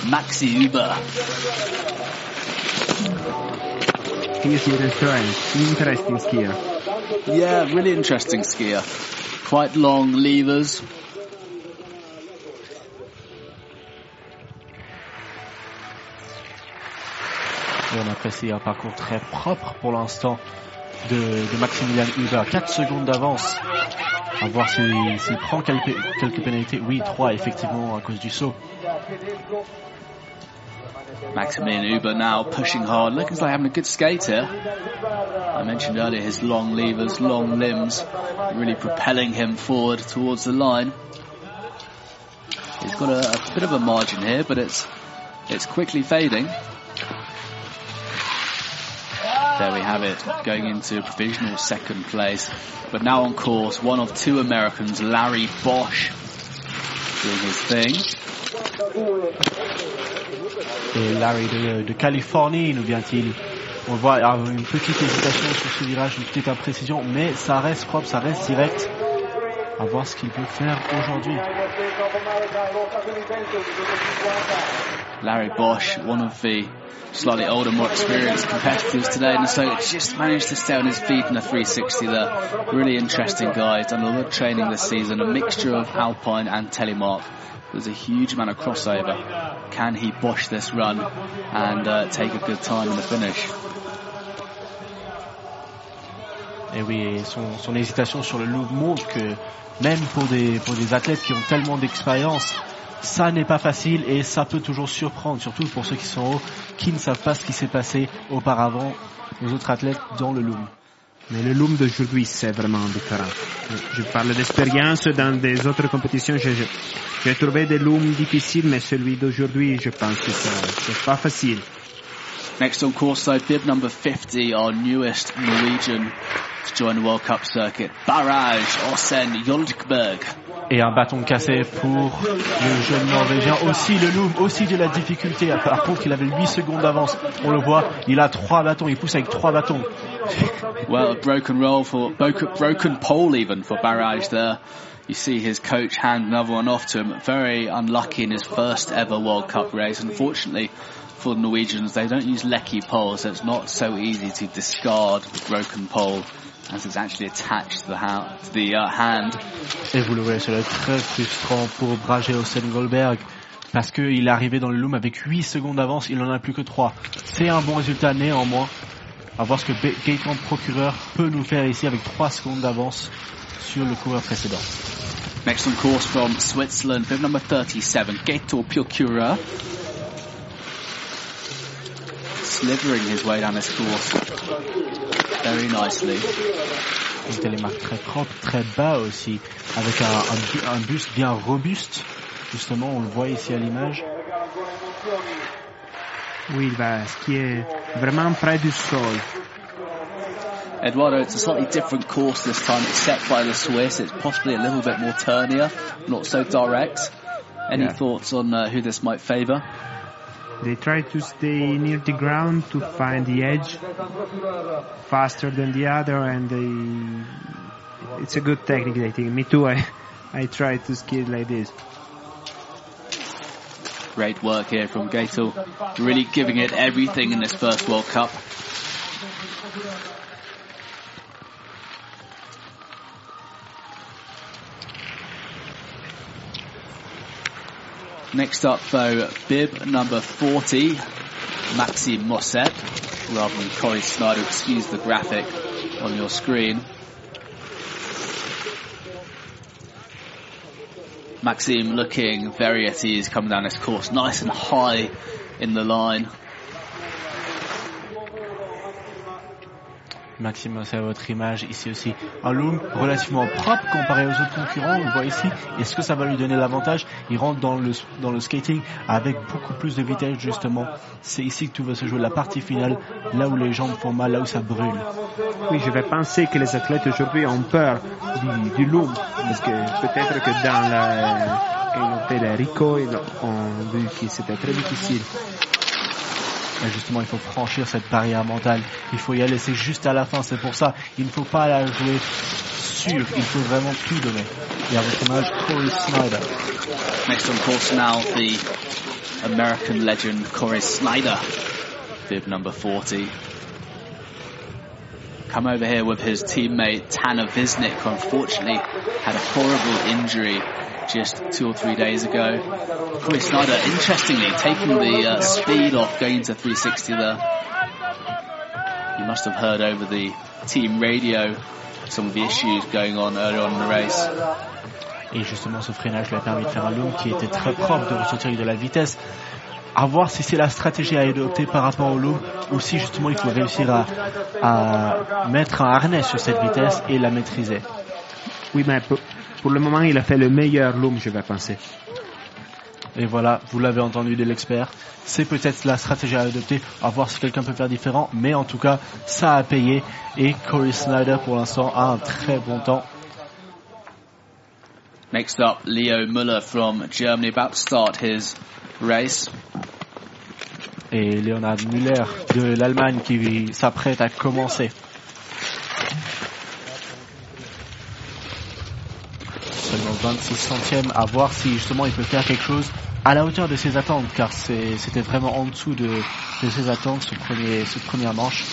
A: Maxi Uber.
C: Here's Jürgen Stein, interesting skier.
A: Yeah, really interesting skier. Quite long levers.
B: On apprécie un parcours très propre pour l'instant de, de Maximilian Huber. 4 secondes d'avance. À voir s'il s'il prend quelques, quelques pénalités. Oui, 3 effectivement à cause du saut.
A: Maximilian Uber now pushing hard. Looks like having a good skate here. I mentioned earlier his long levers, long limbs, really propelling him forward towards the line. He's got a, a bit of a margin here, but it's it's quickly fading. There we have it, going into provisional second place. But now on course, one of two Americans, Larry Bosch, doing his thing.
B: Et Larry de, de Californie, nous vient-il. On voit ah, une petite hésitation sur ce virage, une petite imprécision, mais ça reste propre, ça reste direct. À voir ce qu'il peut faire aujourd'hui.
A: Larry Bosch, one of the slightly older, more experienced competitors today, and so just managed to stay on his feet in a 360 there. Really interesting guy, done a lot of training this season, a mixture of Alpine and Telemark. There's a huge amount of crossover. Can he Bosch this run and uh, take a good time in the finish?
B: Et oui, son, son hésitation sur le loop montre que même pour des, pour des athlètes qui ont tellement d'expérience, ça n'est pas facile et ça peut toujours surprendre, surtout pour ceux qui sont hauts, qui ne savent pas ce qui s'est passé auparavant aux autres athlètes dans le loom.
C: Mais le loom d'aujourd'hui, c'est vraiment différent. Je parle d'expérience dans des autres compétitions. J'ai trouvé des looms difficiles, mais celui d'aujourd'hui, je pense que c'est pas facile.
A: Next on course though, bib number 50, our newest Norwegian to join the World Cup circuit. Brage, Osen, Goldberg.
B: Et un bâton cassé pour le jeune Norvégien. Aussi le loom, aussi de la difficulté. Par contre, il avait 8 secondes d'avance. On le voit, il a trois bâtons, il pousse avec trois bâtons.
A: Well, a broken roll for, broken pole even for Brage there. You see his coach hand another one off to him. Very unlucky in his first ever World Cup race. Unfortunately for the Norwegians, they don't use lecky poles, so it's not so easy to discard the broken pole as it's actually attached to the, ha- to the uh, hand.
B: Et vous le voyez, cela est très frustrant pour Brage Osen Goldberg. Parce qu'il est arrivé dans le loom avec 8 secondes d'avance, il n'en a plus que 3. C'est un bon résultat néanmoins. À voir ce que Gaëtan Procureur peut nous faire ici avec 3 secondes d'avance sur le coureur précédent.
A: Next on course from Switzerland, bib number 37, Gator Procura. Slithering his way down this course very nicely.
B: Une télémark très propre, très bas aussi, avec un, un, bu- un buste bien robuste. Justement, on le voit ici à l'image.
C: Oui, il va skier vraiment près du sol.
A: Eduardo, it's a slightly different course this time, except by the Swiss. It's possibly a little bit more turnier, not so direct. Any
C: Yeah.
A: thoughts on uh, who this might favour?
C: They try to stay near the ground to find the edge faster than the other, and they, it's a good technique. I think. Me too. I I try to ski like this.
A: Great work here from Gator, really giving it everything in this first World Cup. Next up though, bib number 40, Maxime Mosset, rather than Corey Snyder, excuse the graphic on your screen. Maxime looking very at ease coming down this course, nice and high in the line.
B: Maxime, c'est votre image ici aussi. Un loom relativement propre comparé aux autres concurrents, on le voit ici. Est-ce que ça va lui donner l'avantage? Il rentre dans le, dans le skating avec beaucoup plus de vitesse justement. C'est ici que tout va se jouer, la partie finale, là où les jambes font mal, là où ça brûle.
C: Oui, je vais penser que les athlètes aujourd'hui ont peur du, du loom, parce que peut-être que dans la, fait le Rico, ils ont vu que c'était très difficile.
B: Mais justement, il faut franchir cette barrière mentale. Il faut y aller. C'est juste à la fin. C'est pour ça. Il ne faut pas la jouer sûre. Il faut vraiment tout donner. Et votre image, Corey Snyder.
A: Next on course now, the American legend Corey Snyder, bib number 40. Come over here with his teammate Tanner Visnik, who unfortunately had a horrible injury just two or three days ago. Corey Snyder, interestingly, taking the uh, speed off going into 360 there. You must have heard over the team radio some of the issues going on earlier on in the race.
B: Et justement, ce freinage lui a permis de faire un loom qui était très propre, de ressortir avec de la vitesse. À voir si c'est la stratégie à adopter par rapport au loom ou si justement il faut réussir à, à mettre un harnais sur cette vitesse et la maîtriser.
C: Oui, mais pour le moment, il a fait le meilleur loom, je vais penser.
B: Et voilà, vous l'avez entendu de l'expert. C'est peut-être la stratégie à adopter, à voir si quelqu'un peut faire différent. Mais en tout cas, ça a payé. Et Corey Snyder, pour l'instant, a un très bon temps.
A: Next up, Leo Müller from Germany, about to start his race.
B: Et Leonard Müller de l'Allemagne qui s'apprête à commencer. Seulement 26 centièmes à voir si justement il peut faire quelque chose à la hauteur de ses attentes car c'était vraiment en dessous de, de ses attentes ce premier, cette première manche.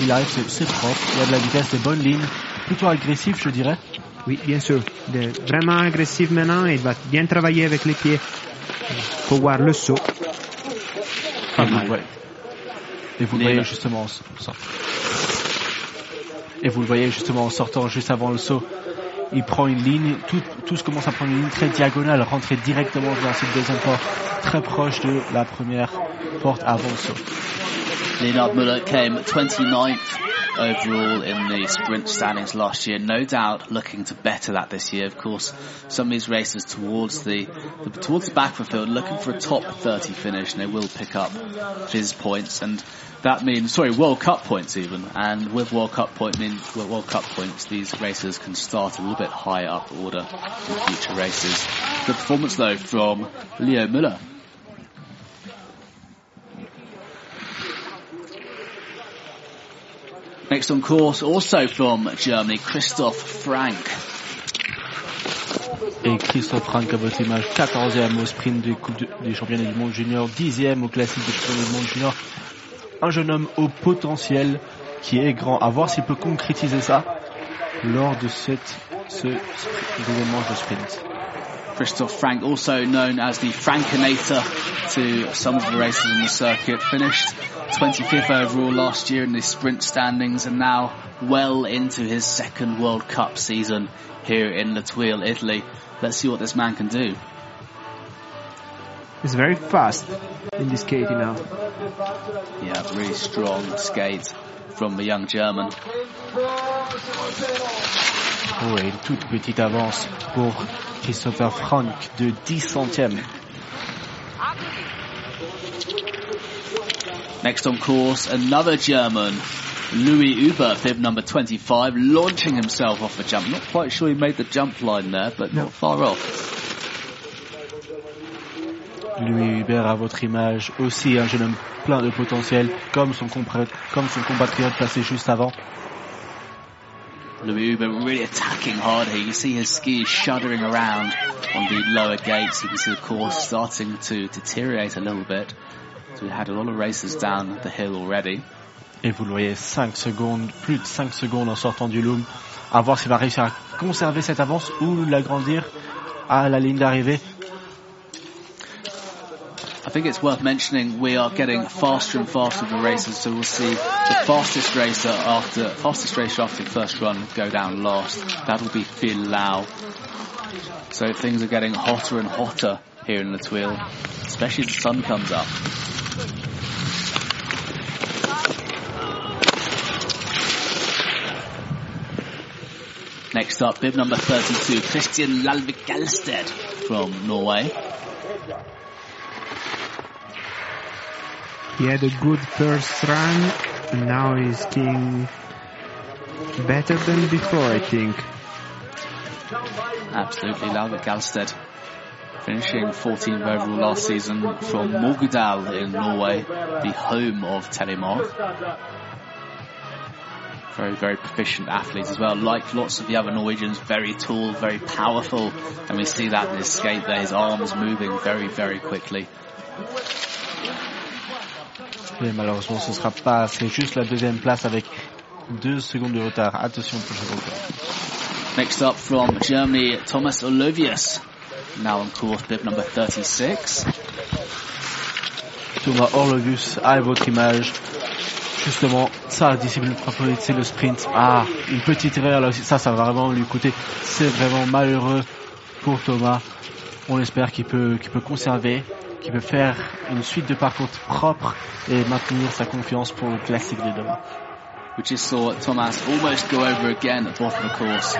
B: Il arrive, c'est propre, il y a de la vitesse, des bonnes lignes, plutôt agressif je dirais.
C: Oui, bien sûr. De- vraiment agressif maintenant, il va bien travailler avec les pieds pour voir le saut.
B: Et vous, ouais. Et vous le voyez justement en sortant. Et vous le voyez justement en sortant juste avant le saut. Il prend une ligne, tout, tout se commence à prendre une ligne très diagonale, rentrer directement dans cette deuxième porte, très proche de la première porte avant.
A: Leonard came 29th overall in the sprint standings last year. No doubt looking to better that this year. Of course, some of these races towards the, the towards the back of the field, looking for a top 30 finish, and they will pick up his points, and that means sorry World Cup points even. And with World Cup point well, World Cup points, these racers can start a little bit higher up order in future races. Good performance though from Leo Müller. Next on course, also from Germany, Christoph Frank.
B: Et Christophe Frank à votre image, 14e au sprint des, coupes de- des championnats du monde junior, 10e au classique des championnats du monde junior. Un jeune homme au potentiel qui est grand. À voir s'il peut concrétiser ça lors de cette, ce deuxième manche de sprint.
A: Christoph Frank, also known as the Frankinator to some of the races in the circuit, finished 25th overall last year in the sprint standings and now well into his second World Cup season here in La Thuile, Italy. Let's see what this man can do.
C: He's very fast in this skating now.
A: Yeah, really strong skate from the young German.
B: Oh, et une toute petite avance pour Christopher Frank de 10 centièmes.
A: Next on course, another German, Louis Uber, fib number 25, launching himself off the jump. Not quite sure he made the jump line there, but not far off.
B: Louis Hubert à votre image, aussi un jeune homme plein de potentiel, comme son, comme son compatriote passé juste avant.
A: Louis Uber really attacking hard here. You see his skis shuddering around on the lower gates. You can see the course starting to deteriorate a little bit. So we had a lot of races down the hill already.
B: Et vous le voyez, 5 secondes, plus de 5 secondes en sortant du loom. À voir s'il va réussir à conserver cette avance ou l'agrandir à la ligne d'arrivée.
A: I think it's worth mentioning we are getting faster and faster with the races, so we'll see the fastest racer after fastest racer after the first run go down last. That will be Phil Lau. So things are getting hotter and hotter here in the Thuile, especially as the sun comes up. Next up, bib number 32, Christian Lalvik Galsted from Norway.
C: He had a good first run, and now he's skiing better than before, I think.
A: Absolutely, Lalvik Galsted finishing 14th overall last season from Morgedal in Norway, the home of Telemark. Very, very proficient athlete as well. Like lots of the other Norwegians, very tall, very powerful, and we see that in his skate there, his arms moving very, very quickly.
B: Mais malheureusement, ce sera pas, c'est juste la deuxième place avec deux secondes de retard. Attention pour ce.
A: Next up from Germany, Thomas Olovius. Now on course, bib number 36.
B: Thomas Orlovius à votre image. Justement, sa discipline favorite, c'est le sprint. Ah, une petite erreur là aussi. Ça, ça va vraiment lui coûter. C'est vraiment malheureux pour Thomas. On espère qu'il peut, qu'il peut conserver, qu'il peut faire une suite de parcours propre et maintenir sa confiance pour le classique de demain.
A: We just saw Thomas almost go over again at the bottom of the course.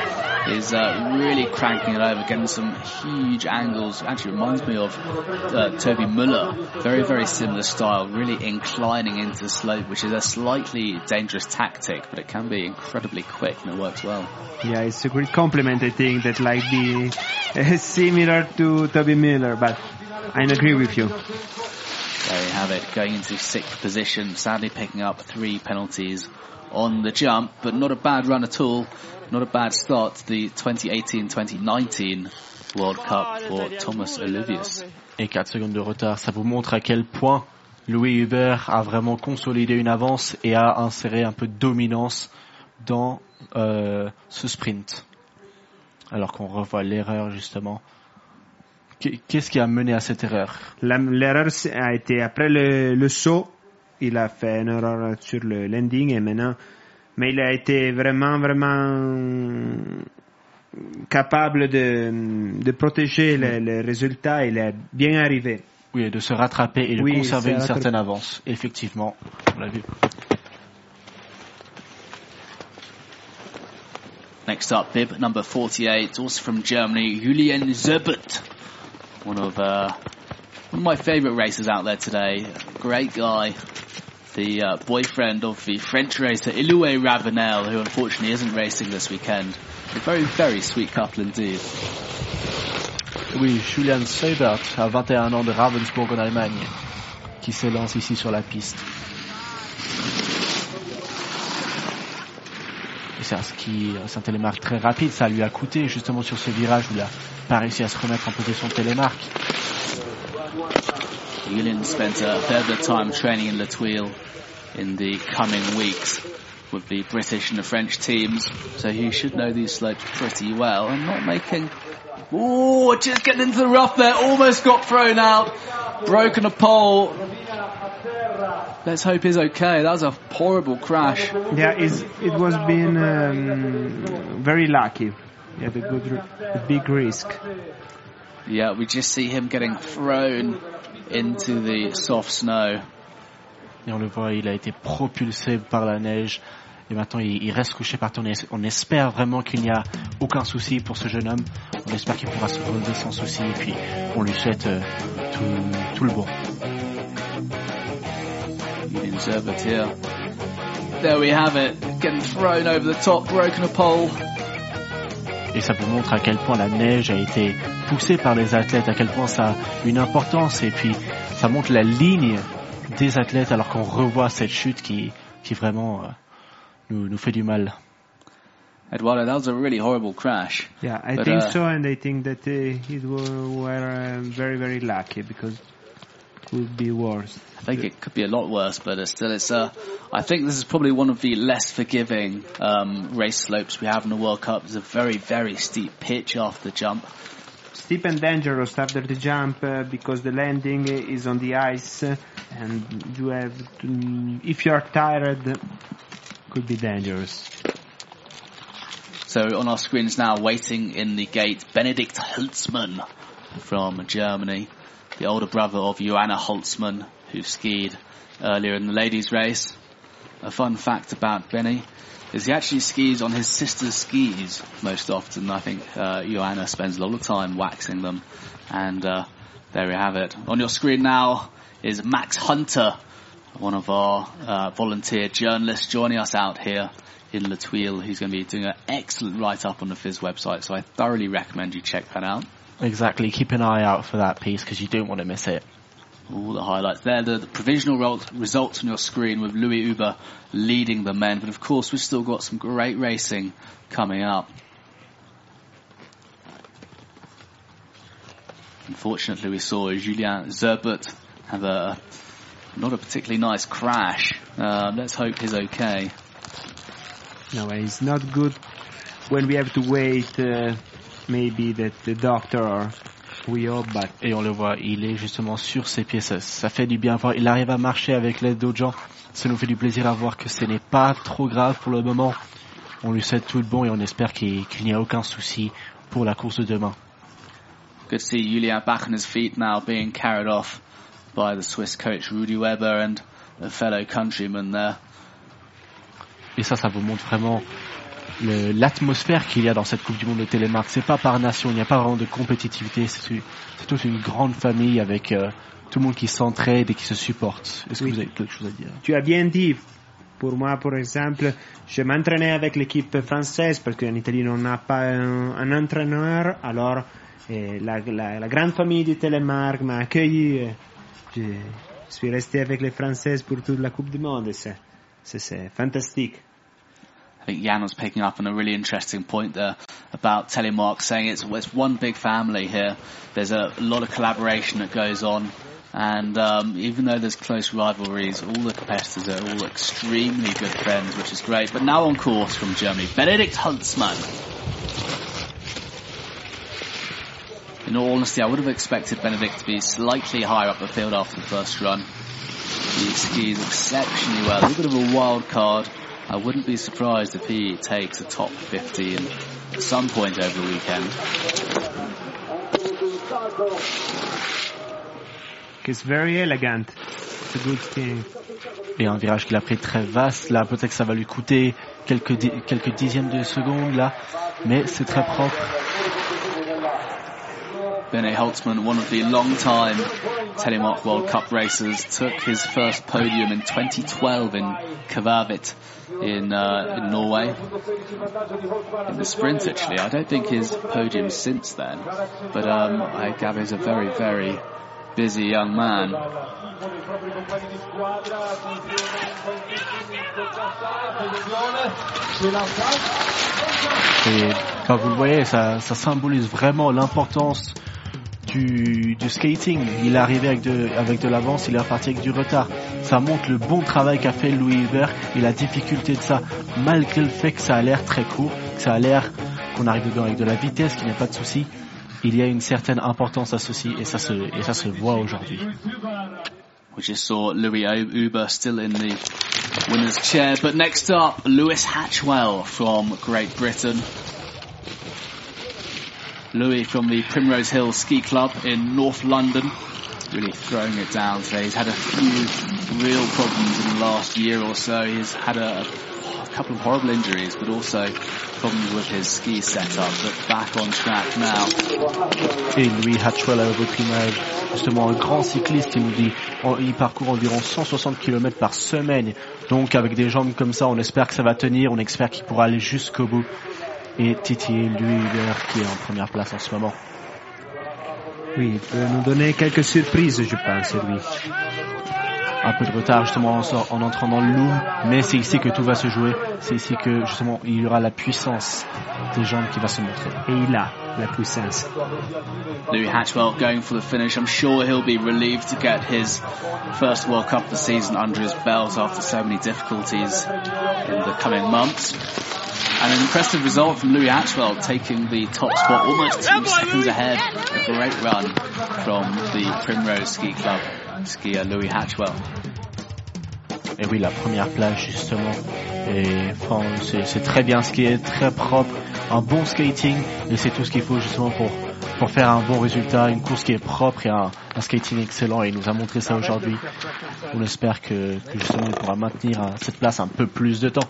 A: Is uh, really cranking it over, getting some huge angles. Actually reminds me of uh, Toby Muller. Very, very similar style, really inclining into the slope, which is a slightly dangerous tactic, but it can be incredibly quick and it works well.
C: Yeah, it's a great compliment, I think, that like the similar to Toby Muller, but I agree with you.
A: There you have it, going into sixth position, sadly picking up three penalties on the jump, but not a bad run at all. Not a bad start to the 2018-2019 World Cup for Thomas Olivius.
B: Et 4 secondes de retard, ça vous montre à quel point Louis Hubert a vraiment consolidé une avance et a inséré un peu de dominance dans euh, ce sprint. Alors qu'on revoit l'erreur justement. Qu'est-ce qui a mené à cette erreur?
C: L'erreur a été après le, le saut il a fait une erreur sur le landing et maintenant, mais il a été vraiment, vraiment capable de, de protéger les, les résultats. Il est bien arrivé.
B: Oui, de se rattraper et de
C: Oui,
B: conserver
C: se
B: une certaine avance. Effectivement, on l'a vu.
A: Next up, bib number 48, also from Germany, Julian Zerbert. One of, uh, one of my favourite racers out there today. Great guy. The uh, boyfriend of the French racer Iloué Ravenel, who unfortunately isn't racing this weekend. A very, very sweet couple indeed.
B: Oui, Julian Seibert, à 21 ans de Ravensburg en Allemagne, qui s'élance ici sur la piste. C'est un ski, c'est un télémarque très rapide, ça lui a coûté justement sur ce virage où il a pas réussi à se remettre en position de télémarque.
A: Julian spent a fair bit of time training in La Thuile in the coming weeks with the British and the French teams, so he should know these slopes pretty well and not making. Oh, just getting into the rough there, almost got thrown out, broken a pole. Let's hope he's okay. That was a horrible crash.
C: Yeah, it was been um, very lucky. He had a good, a big risk.
A: Yeah, we just see him getting thrown into the soft snow.
B: Et on le voit, il a été propulsé par la neige. Et maintenant, il, il reste couché par terre. On es- On espère vraiment qu'il n'y a aucun souci pour ce jeune homme. On espère qu'il pourra se relever sans souci. Et puis, on lui souhaite euh, tout, tout le bon.
A: Here. There we have it. Getting thrown over the top, broken a pole.
B: Et ça vous montre à quel point la neige a été poussée par les athlètes, à quel point ça a une importance. Et puis, ça montre la ligne des athlètes alors qu'on revoit cette chute qui, qui vraiment euh, nous, nous fait du mal.
A: Eduardo, that was a really horrible crash.
C: Yeah, I
A: But,
C: think
A: uh,
C: so, and I think that uh, it were, were uh, very, very lucky because could be worse.
A: I think it could be a lot worse, but it's still, it's uh, I think this is probably one of the less forgiving um, race slopes we have in the World Cup. It's a very, very steep pitch after the jump.
C: Steep and dangerous after the jump uh, because the landing is on the ice and you have to, if you are tired, could be dangerous.
A: So on our screens now, waiting in the gate, Benedikt Holzmann from Germany, the older brother of Johanna Holzmann, who skied earlier in the ladies' race. a fun fact about Benny is he actually skis on his sister's skis most often. I think uh, Johanna spends a lot of time waxing them, and uh, there we have it. On your screen now is Max Hunter, one of our uh, volunteer journalists joining us out here in La Thuile. He's going to be doing an excellent write-up on the FIS website, so I thoroughly recommend you check that out.
B: Exactly. Keep an eye out for that piece because you don't want to miss it.
A: All the highlights there, the, the provisional results on your screen with Louis Uber leading the men, but of course we've still got some great racing coming up. Unfortunately, we saw Julien Seibert have a not a particularly nice crash. Uh, let's hope he's okay.
C: No, it's not good when we have to wait. Uh, maybe that the doctor or we hope, but
B: Et on le voit, il est justement sur ses pieds. Ça, ça fait du bien à voir. Il arrive à marcher avec l'aide d'autres gens. Ça nous fait du plaisir à voir que ce n'est pas trop grave pour le moment. On lui souhaite tout le bon et on espère qu'il n'y a aucun souci pour la course de demain.
A: Good to see Julian back on his feet now, being carried off by the Swiss coach Rudy Weber and a fellow countryman there.
B: Et ça, ça vous montre vraiment l'atmosphère qu'il y a dans cette Coupe du Monde de Télémark. C'est pas par nation, il n'y a pas vraiment de compétitivité. C'est toute une grande famille avec euh, tout le monde qui s'entraide et qui se supporte. Est-ce que vous avez quelque chose à dire?
C: Tu as bien dit. Pour moi, par exemple, je m'entraînais avec l'équipe française parce qu'en Italie, on n'a pas un, un entraîneur. Alors, eh, la, la- la grande famille du Telemark m'a accueilli. et Je suis resté avec les Françaises pour toute la Coupe du Monde. c'est fantastique.
A: I think Jan was picking up on a really interesting point there about Telemark saying it's, it's one big family here. There's a lot of collaboration that goes on. And um, even though there's close rivalries, all the competitors are all extremely good friends, which is great. But now on course from Germany, Benedikt Huntsmann. In all honesty, I would have expected Benedict to be slightly higher up the field after the first run. He skis exceptionally well. A bit of a wild card. I wouldn't be surprised if he takes a top 50 in, at some point over the weekend.
C: It's very elegant. It's a good thing.
B: Et un virage qu'il a pris très vaste, là peut-être que ça va lui coûter quelques, di- quelques dixièmes de seconde là, mais c'est très propre.
A: Bene Holzmann, one of the long-time Telemark World Cup racers, took his first podium in 2012 in Kvarvit in, uh, in Norway. In the sprint, actually. I don't think his podium since then, but um, I gather he's a very, very busy young man.
B: Et comme vous le voyez, ça, ça symbolise vraiment l'importance du, du skating. Il est arrivé avec de, avec de l'avance, il est reparti avec du retard. Ça montre le bon travail qu'a fait Louis Hubert et la difficulté de ça, malgré le fait que ça a l'air très court, que ça a l'air qu'on arrive dedans avec de la vitesse, qu'il n'y a pas de souci. Il y a une certaine importance à ceci et ça se, et ça se voit aujourd'hui.
A: We just saw Louis Uber still in the winner's chair. But next up, Lewis Hatchwell from Great Britain. Louis from the Primrose Hill Ski Club in North London. Really throwing it down today. He's had a few real problems in the last year or so. He's had a, a couple of horrible injuries, but also problems with his ski setup. But back on track now.
B: Et Louis Hatchwell a repris l'image. Justement, un grand cycliste, il nous dit, il parcourt environ 160 km par semaine. Donc, avec des jambes comme ça, on espère que ça va tenir, on espère qu'il pourra aller jusqu'au bout. Et Titi, Louis Hubert, qui est en première place en ce moment.
C: Oui, il peut nous donner quelques surprises, je pense, lui.
B: Un peu de retard, justement, en, sort- en entrant dans le loom. Mais c'est ici que tout va se jouer. C'est ici que, justement, il y aura la puissance des jambes qui va se montrer.
C: Et il a la puissance.
A: Louis Hatchwell going for the finish. I'm sure he'll be relieved to get his first World Cup of the season under his belt after so many difficulties in the coming months. And an impressive result from Louis Hatchwell taking the top spot almost two seconds ahead. A great run from the Primrose Ski Club skier Louis Hatchwell.
B: Et oui, la première place justement. Et c'est très bien skié, très propre, un bon skating. Et c'est tout ce qu'il faut justement pour pour faire un bon résultat, une course qui est propre et un, un skating excellent. Et il nous a montré ça aujourd'hui. On espère que, que justement il pourra maintenir euh, cette place un peu plus de temps.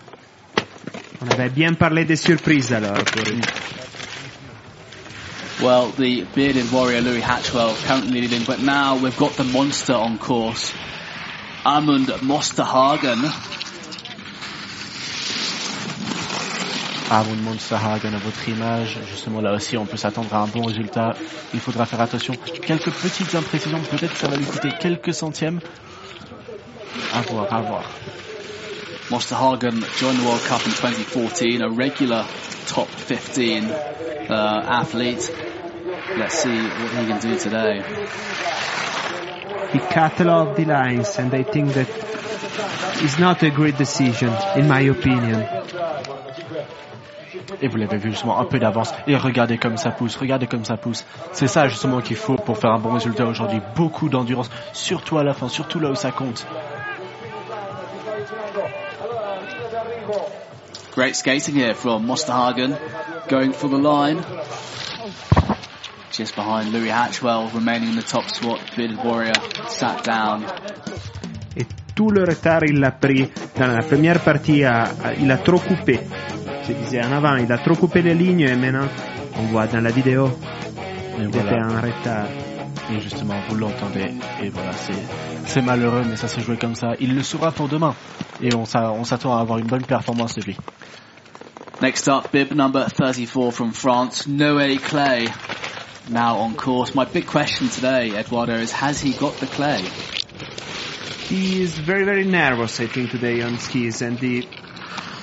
C: On avait bien parlé des surprises alors. Pour...
A: Well, the bearded warrior Louis Hatchwell currently leading, but now we've got the monster on course. Amund Mosterhagen.
B: Amund Mosterhagen à votre image. Justement là aussi on peut s'attendre à un bon résultat. Il faudra faire attention. Quelques petites imprécisions, peut-être ça va lui coûter quelques centièmes. À voir, à voir.
A: Mosterhagen joined the World Cup in 2014, a regular top 15 uh, athlete. Let's see what he can do today.
C: He cut a lot of the lines and I think that is not a great decision in my opinion.
B: Et vous l'avez vu justement un peu d'avance. Et regardez comme ça pousse, regardez comme ça pousse. C'est ça justement qu'il faut pour faire un bon résultat aujourd'hui. Beaucoup d'endurance, surtout à la fin, surtout là où ça compte.
A: Great skating here from Mosterhagen, going for the line. Just behind Louis Hatchwell, remaining in the top spot. Bearded Warrior sat down.
C: Et tout le retard il l'a pris dans la première partie, à- il a trop coupé. Je disais en avant, il a trop coupé les lignes et maintenant on voit dans la vidéo, il était
B: voilà.
C: en retard.
B: Et justement, vous l'entendez. Et voilà, c'est, malheureux, mais ça s'est joué comme ça. Il le saura pour demain. Et on, s'a- on s'attend à avoir une bonne performance de lui.
A: Next up, bib number 34 from France, Noé Clay. Now on course. My big question today, Eduardo, is has he got the clay?
C: He is very very nervous I think today on skis and he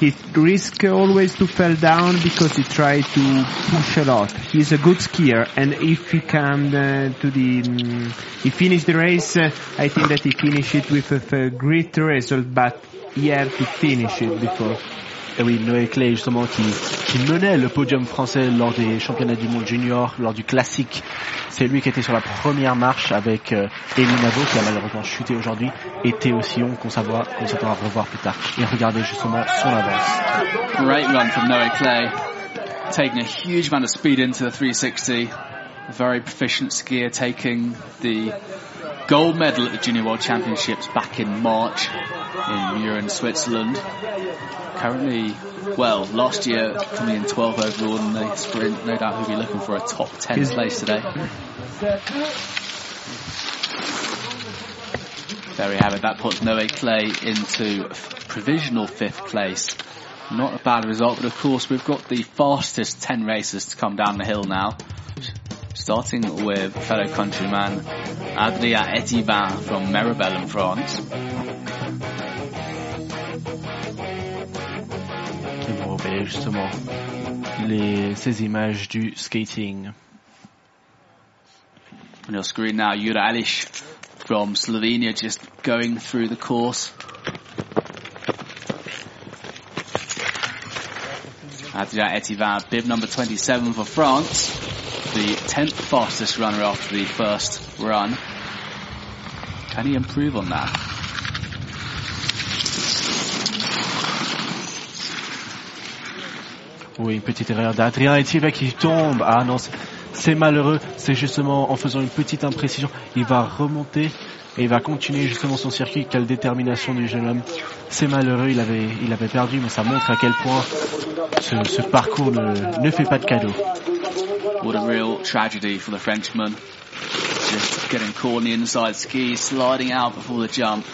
C: he risk always to fall down because he try to push a lot. He's a good skier and if he come uh, to the mm, he finish the race uh, I think that he finish it with a, a great result but he have to finish it before.
B: Et oui, Noé Clay, justement, qui, qui menait le podium français lors des championnats du monde junior, lors du classique. C'est lui qui était sur la première marche avec euh, Elie qui a malheureusement chuté aujourd'hui, et Théo Sion, qu'on s'attend à revoir plus tard. Et regardez justement son avance.
A: Great run from Noé Clay, taking a huge amount of speed into the 360. A very proficient skier, taking the gold medal at the Junior World Championships back in March in Mürren, Switzerland. Currently, well, last year coming in 12 overall in the sprint, no doubt he'll be looking for a top 10
C: He's-
A: place today. There we have it. That puts Noé Claye into provisional fifth place. Not a bad result, but of course we've got the fastest 10 racers to come down the hill now. Starting with fellow countryman Adria Etivin from Meribel in France.
B: Et vous revoyez justement les, ces images du skating.
A: On your screen now, Jura Alish from Slovenia just going through the course. Adria Etivin, bib number 27 for France, the 10th fastest runner after the first run. Can he improve on that?
B: Oui, une petite erreur d'Adrien Etiva qui tombe. Ah non, c'est- malheureux. C'est justement en faisant une petite imprécision, il va remonter et il va continuer justement son circuit. Quelle détermination du jeune homme. C'est malheureux, il avait, il avait perdu, mais ça montre à quel point ce, parcours ne fait pas de cadeau.
A: What a real tragedy for the Frenchman. Just getting caught on the inside ski, sliding out before the jump,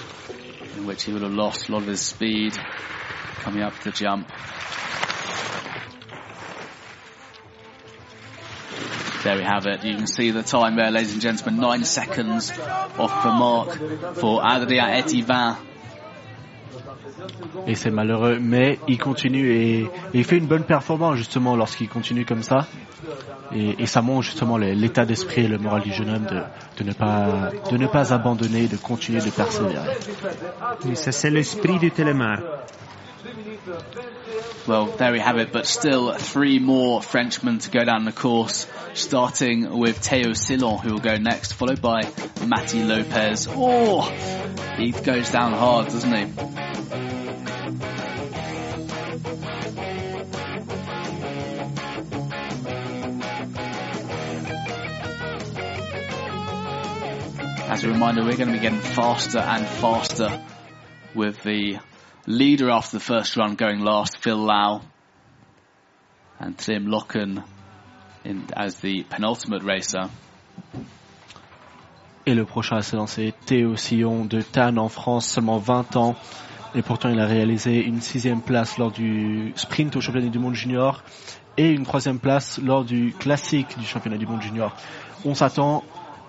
A: in which he would have lost a lot of his speed coming up to the jump. There we have it. You can see the time there, ladies and gentlemen. Nine seconds off the mark for Adrien Etivin.
B: Et c'est malheureux, mais il continue et, il fait une bonne performance justement lorsqu'il continue comme ça. Et, ça montre justement l'état d'esprit et le moral du jeune homme de, ne pas de ne pas abandonner, de continuer de persévérer.
C: Et ça c'est l'esprit du Télémar.
A: Well, there we have it, but still three more Frenchmen to go down the course, starting with Theo Sillon, who will go next, followed by Matty Lopez. Oh, he goes down hard, doesn't he? As a reminder, we're going to be getting faster and faster with the leader after the first run going last, Phil Lau, and Tim Locken in, as the penultimate racer.
B: Et le prochain à se lancer, Théo Sillon de Tannes en France, seulement 20 ans. Et pourtant, il a réalisé une sixième place lors du sprint au championnat du monde junior et une troisième place lors du classique du championnat du monde junior. On s'attend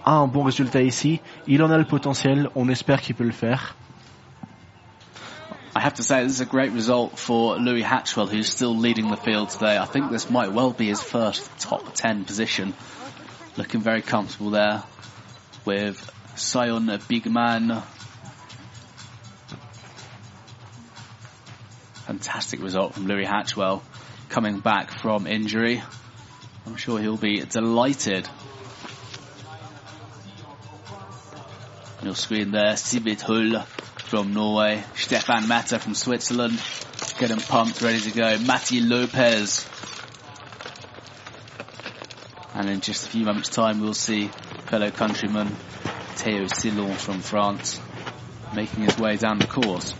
B: à un bon résultat ici. Il en a le potentiel. On espère qu'il peut le faire.
A: I have to say, this is a great result for Louis Hatchwell, who's still leading the field today. I think this might well be his first top 10 position. Looking very comfortable there with Sion Bigman. Fantastic result from Louis Hatchwell coming back from injury. I'm sure he'll be delighted. On your screen there, Sivert Hule from Norway, Stefan Matter from Switzerland, getting pumped, ready to go. Matti Lopez. And in just a few moments time we'll see fellow countryman Theo Sillon from France making his way down the course.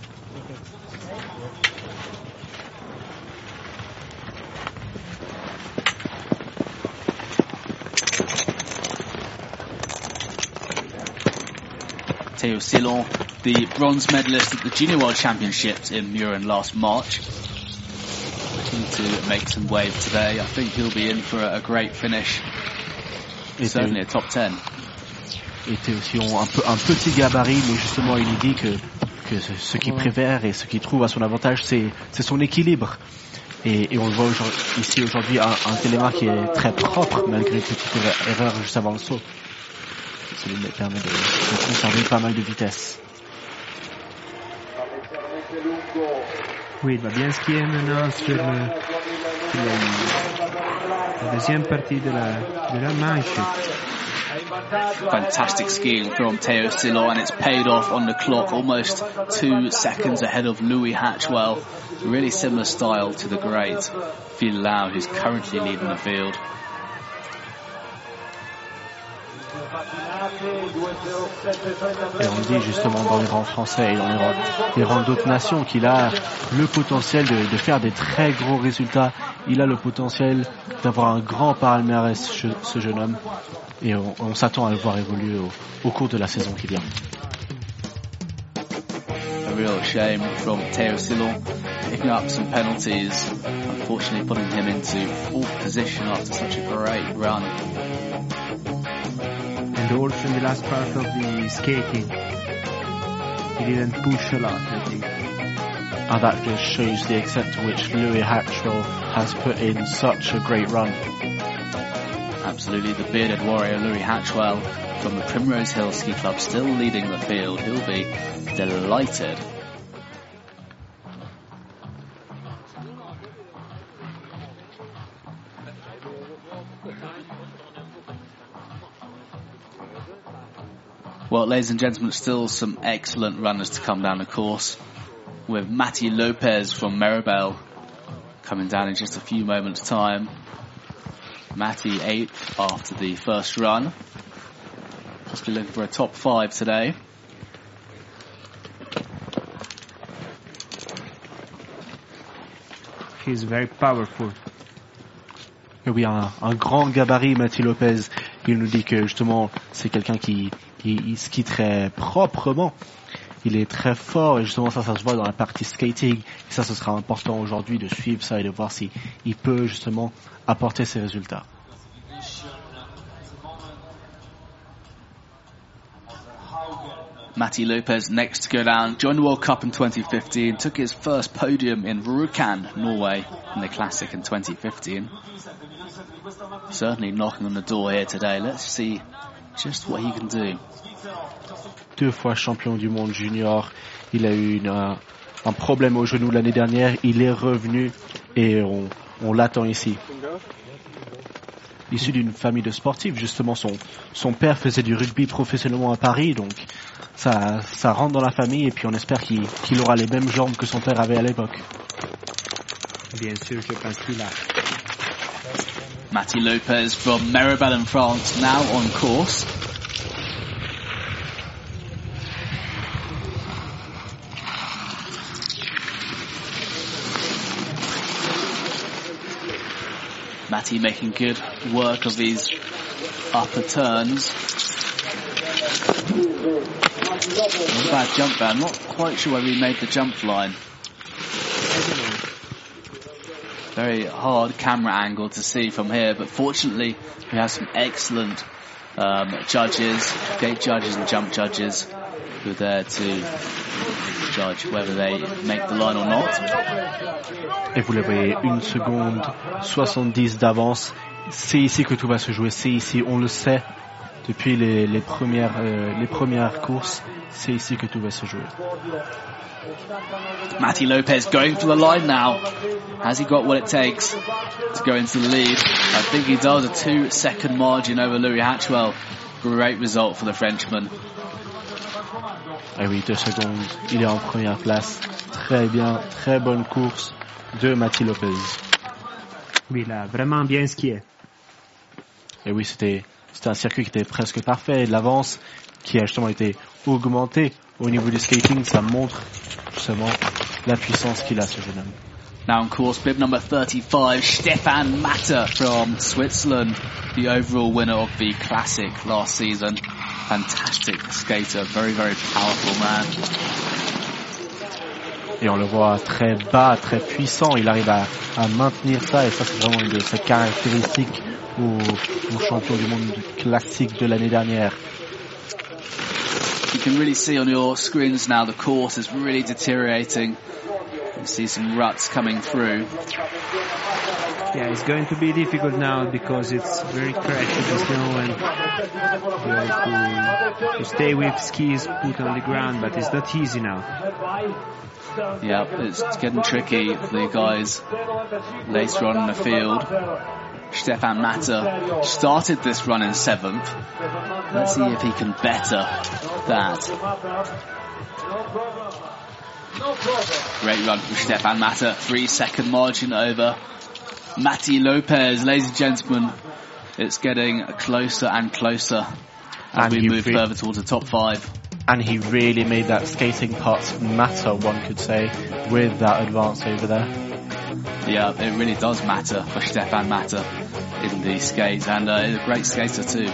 A: Theo Sillon, the bronze medalist at the Junior World Championships in Murin last March. Looking to make some waves today. I think he'll be in for a, a great finish.
B: Et
A: Certainly a top 10.
B: Et Théo Sillon, un, peu, un petit gabarit, mais justement, il nous dit que, que ce, qu'il préfère et ce qu'il trouve à son avantage, c'est c'est son équilibre. Et, et on le voit aujourd'hui- ici aujourd'hui, un, un télémarque qui est très propre, malgré une petite erreur juste avant le saut. Ça lui permet de, de conserver pas mal de vitesse.
C: Oui, il va bien skier maintenant sur, le- sur la, la deuxième partie de la, de la manche.
A: Fantastic skiing from Theo Sillon, and it's paid off on the clock almost two seconds ahead of Louis Hatchwell. Really similar style to the great Phil Lau who's currently leading the field.
B: Et on dit justement dans les rangs français et dans les rangs, les rangs d'autres nations qu'il a le potentiel de, de faire des très gros résultats. Il a le potentiel d'avoir un grand palmarès, ce, ce jeune homme. Et on, on s'attend à le voir évoluer au, au cours de la saison qui vient.
A: A real shame from Theo Sillon picking up some penalties, unfortunately putting him into fourth position after such a great run.
C: And also in the last part of the skating, he didn't push a lot, I think.
B: And that just shows the extent to which Louis Hatchwell has put in such a great run.
A: Absolutely, the bearded warrior Louis Hatchwell from the Primrose Hill Ski Club still leading the field. He'll be delighted. Well, ladies and gentlemen, still some excellent runners to come down the course with Matty Lopez from Meribel coming down in just a few moments time. Matty eighth after the first run. Possibly looking for a top five today.
C: He's very powerful.
B: Eh Et oui, un, un grand gabarit, Mathieu Lopez. Il nous dit que justement, c'est quelqu'un qui, qui il skie très proprement. Il est très fort et justement ça, ça se voit dans la partie skating. Et ça, ce sera important aujourd'hui de suivre ça et de voir si il peut justement apporter ses résultats.
A: Matty Lopez next to go down. Joined the World Cup in 2015. Took his first podium in Rjukan, Norway, in the Classic in 2015. Certainly knocking on the door here today. Let's see just what he can do.
B: Deux fois champion du monde junior. Il a eu un, problème au genou l'année dernière. Il est revenu et on, on l'attend ici. Issu d'une famille de sportifs, justement, son, son père faisait du rugby professionnellement à Paris, donc ça, ça rentre dans la famille et puis on espère qu'il qu'il aura les mêmes jambes que son père avait à l'époque.
C: Bien sûr, je pense qu'il.
A: Matty Lopez from Meribel in France now on course. Matty making good work of these upper turns. Bad jump there. I'm not quite sure where he made the jump line. Very hard camera angle to see from here, but fortunately we have some excellent um, judges, gate judges and jump judges who are there to judge whether they make the line or not.
B: Et vous le une seconde 70 d'avance. C'est ici que tout va se jouer. C'est ici, on le sait depuis les, les premières, euh, les premières courses. C'est ici que tout va se jouer.
A: Matty Lopez going for the line now. Has he got what it takes to go into the lead? I think he does. A two second margin over Louis Hatchwell. Great result for the Frenchman.
B: Et oui, deux secondes. Il est en première place. Très bien, très bonne course de Mathieu Lopez.
C: Oui, il a vraiment bien skié.
B: Et oui, c'était c'était un circuit qui était presque parfait. L'avance qui a justement été augmentée au niveau du skating, ça montre justement la puissance qu'il a ce jeune homme.
A: Now on course, bib number 35, Stefan Matter from Switzerland, the overall winner of the Classic last season. Fantastic skater, very, very powerful man.
B: Et on le voit très bas, très puissant. Il arrive à, à maintenir ça et ça c'est vraiment une de ses caractéristiques au, au champion du monde classique de l'année dernière.
A: You can really see on your screens now the course is really deteriorating. You see some ruts coming through.
C: Yeah, it's going to be difficult now because it's very cracked the snow and you have to, to stay with skis put on the ground, but it's not easy now.
A: Yeah, it's getting tricky for the guys later on in the field. Stefan Matter started this run in seventh. Let's see if he can better that. Great run from Stefan Matter. Three second margin over Matty Lopez. Ladies and gentlemen, it's getting closer and closer as
B: And
A: we move further towards the top five.
B: And he really made that skating part matter, one could say, with that advance over there.
A: Yeah, it really does matter for Stefan Matter in the skates, and uh, he's a great skater too.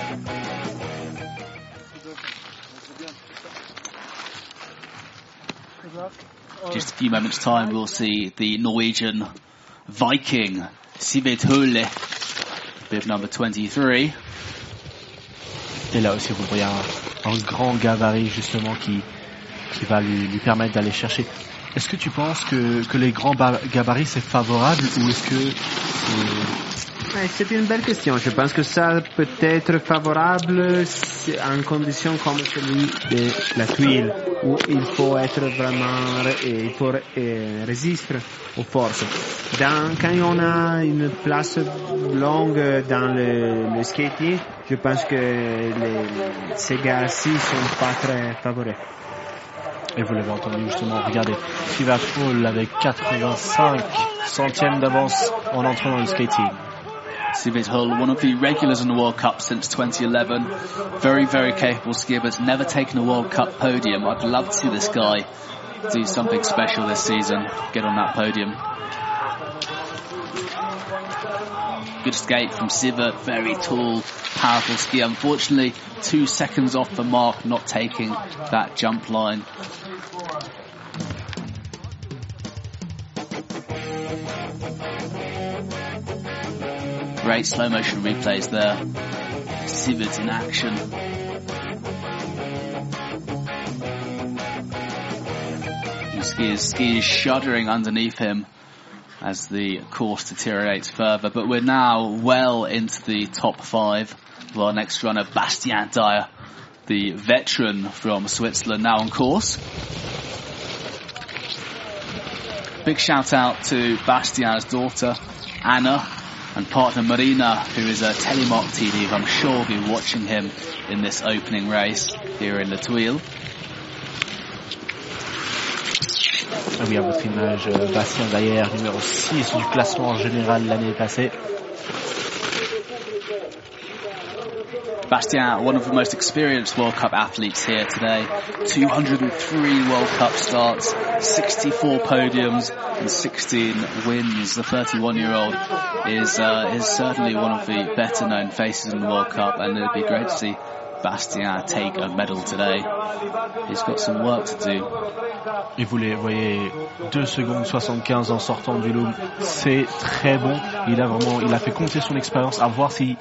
A: Just a few moments' time, we'll see the Norwegian Viking Sivert Hule, bib number 23.
B: Et là aussi, vous voyez un, un grand gabarit justement qui, qui va lui, lui permettre d'aller chercher. Est-ce que tu penses que, que les grands ba- gabarits c'est favorable ou est-ce que
C: Ouais, C'est une belle question. Je pense que ça peut être favorable en condition comme celui de la tuile, où il faut être vraiment, il faut euh, résister aux forces. Dans, quand on a une place longue dans le, le skating, je pense que ces gars-ci sont pas très favorables.
B: Et vous l'avez entendu justement, regardez, avec 85 centièmes d'avance en entrant dans le skating.
A: Hule, one of the regulars in the World Cup since 2011. Very, very capable skier, has never taken a World Cup podium. I'd love to see this guy do something special this season, get on that podium. Good skate from Sivert, very tall, powerful ski. Unfortunately, two seconds off the mark, not taking that jump line. Great slow motion replays there. Sivert in action. Ski is, ski is shuddering underneath him as the course deteriorates further. But we're now well into the top five. Our next runner, Bastien Dayer, the veteran from Switzerland, now on course. Big shout out to Bastian's daughter, Anna, and partner Marina, who is a Telemark TV, who I'm sure will be watching him in this opening race here in La Thuile.
B: Ah oui, à votre image, euh, Bastien Dayer, numéro 6 du classement général l'année passée.
A: Bastien, one of the most experienced World Cup athletes here today. 203 World Cup starts, 64 podiums and 16 wins. The 31 year old is, uh, is certainly one of the better known faces in the World Cup and it'd be great to see Bastien take a medal today. He's got some work to do.
B: Et vous les voyez 2 secondes 75 en sortant du loom, c'est très bon. Il a vraiment, il a fait compter son expérience à voir si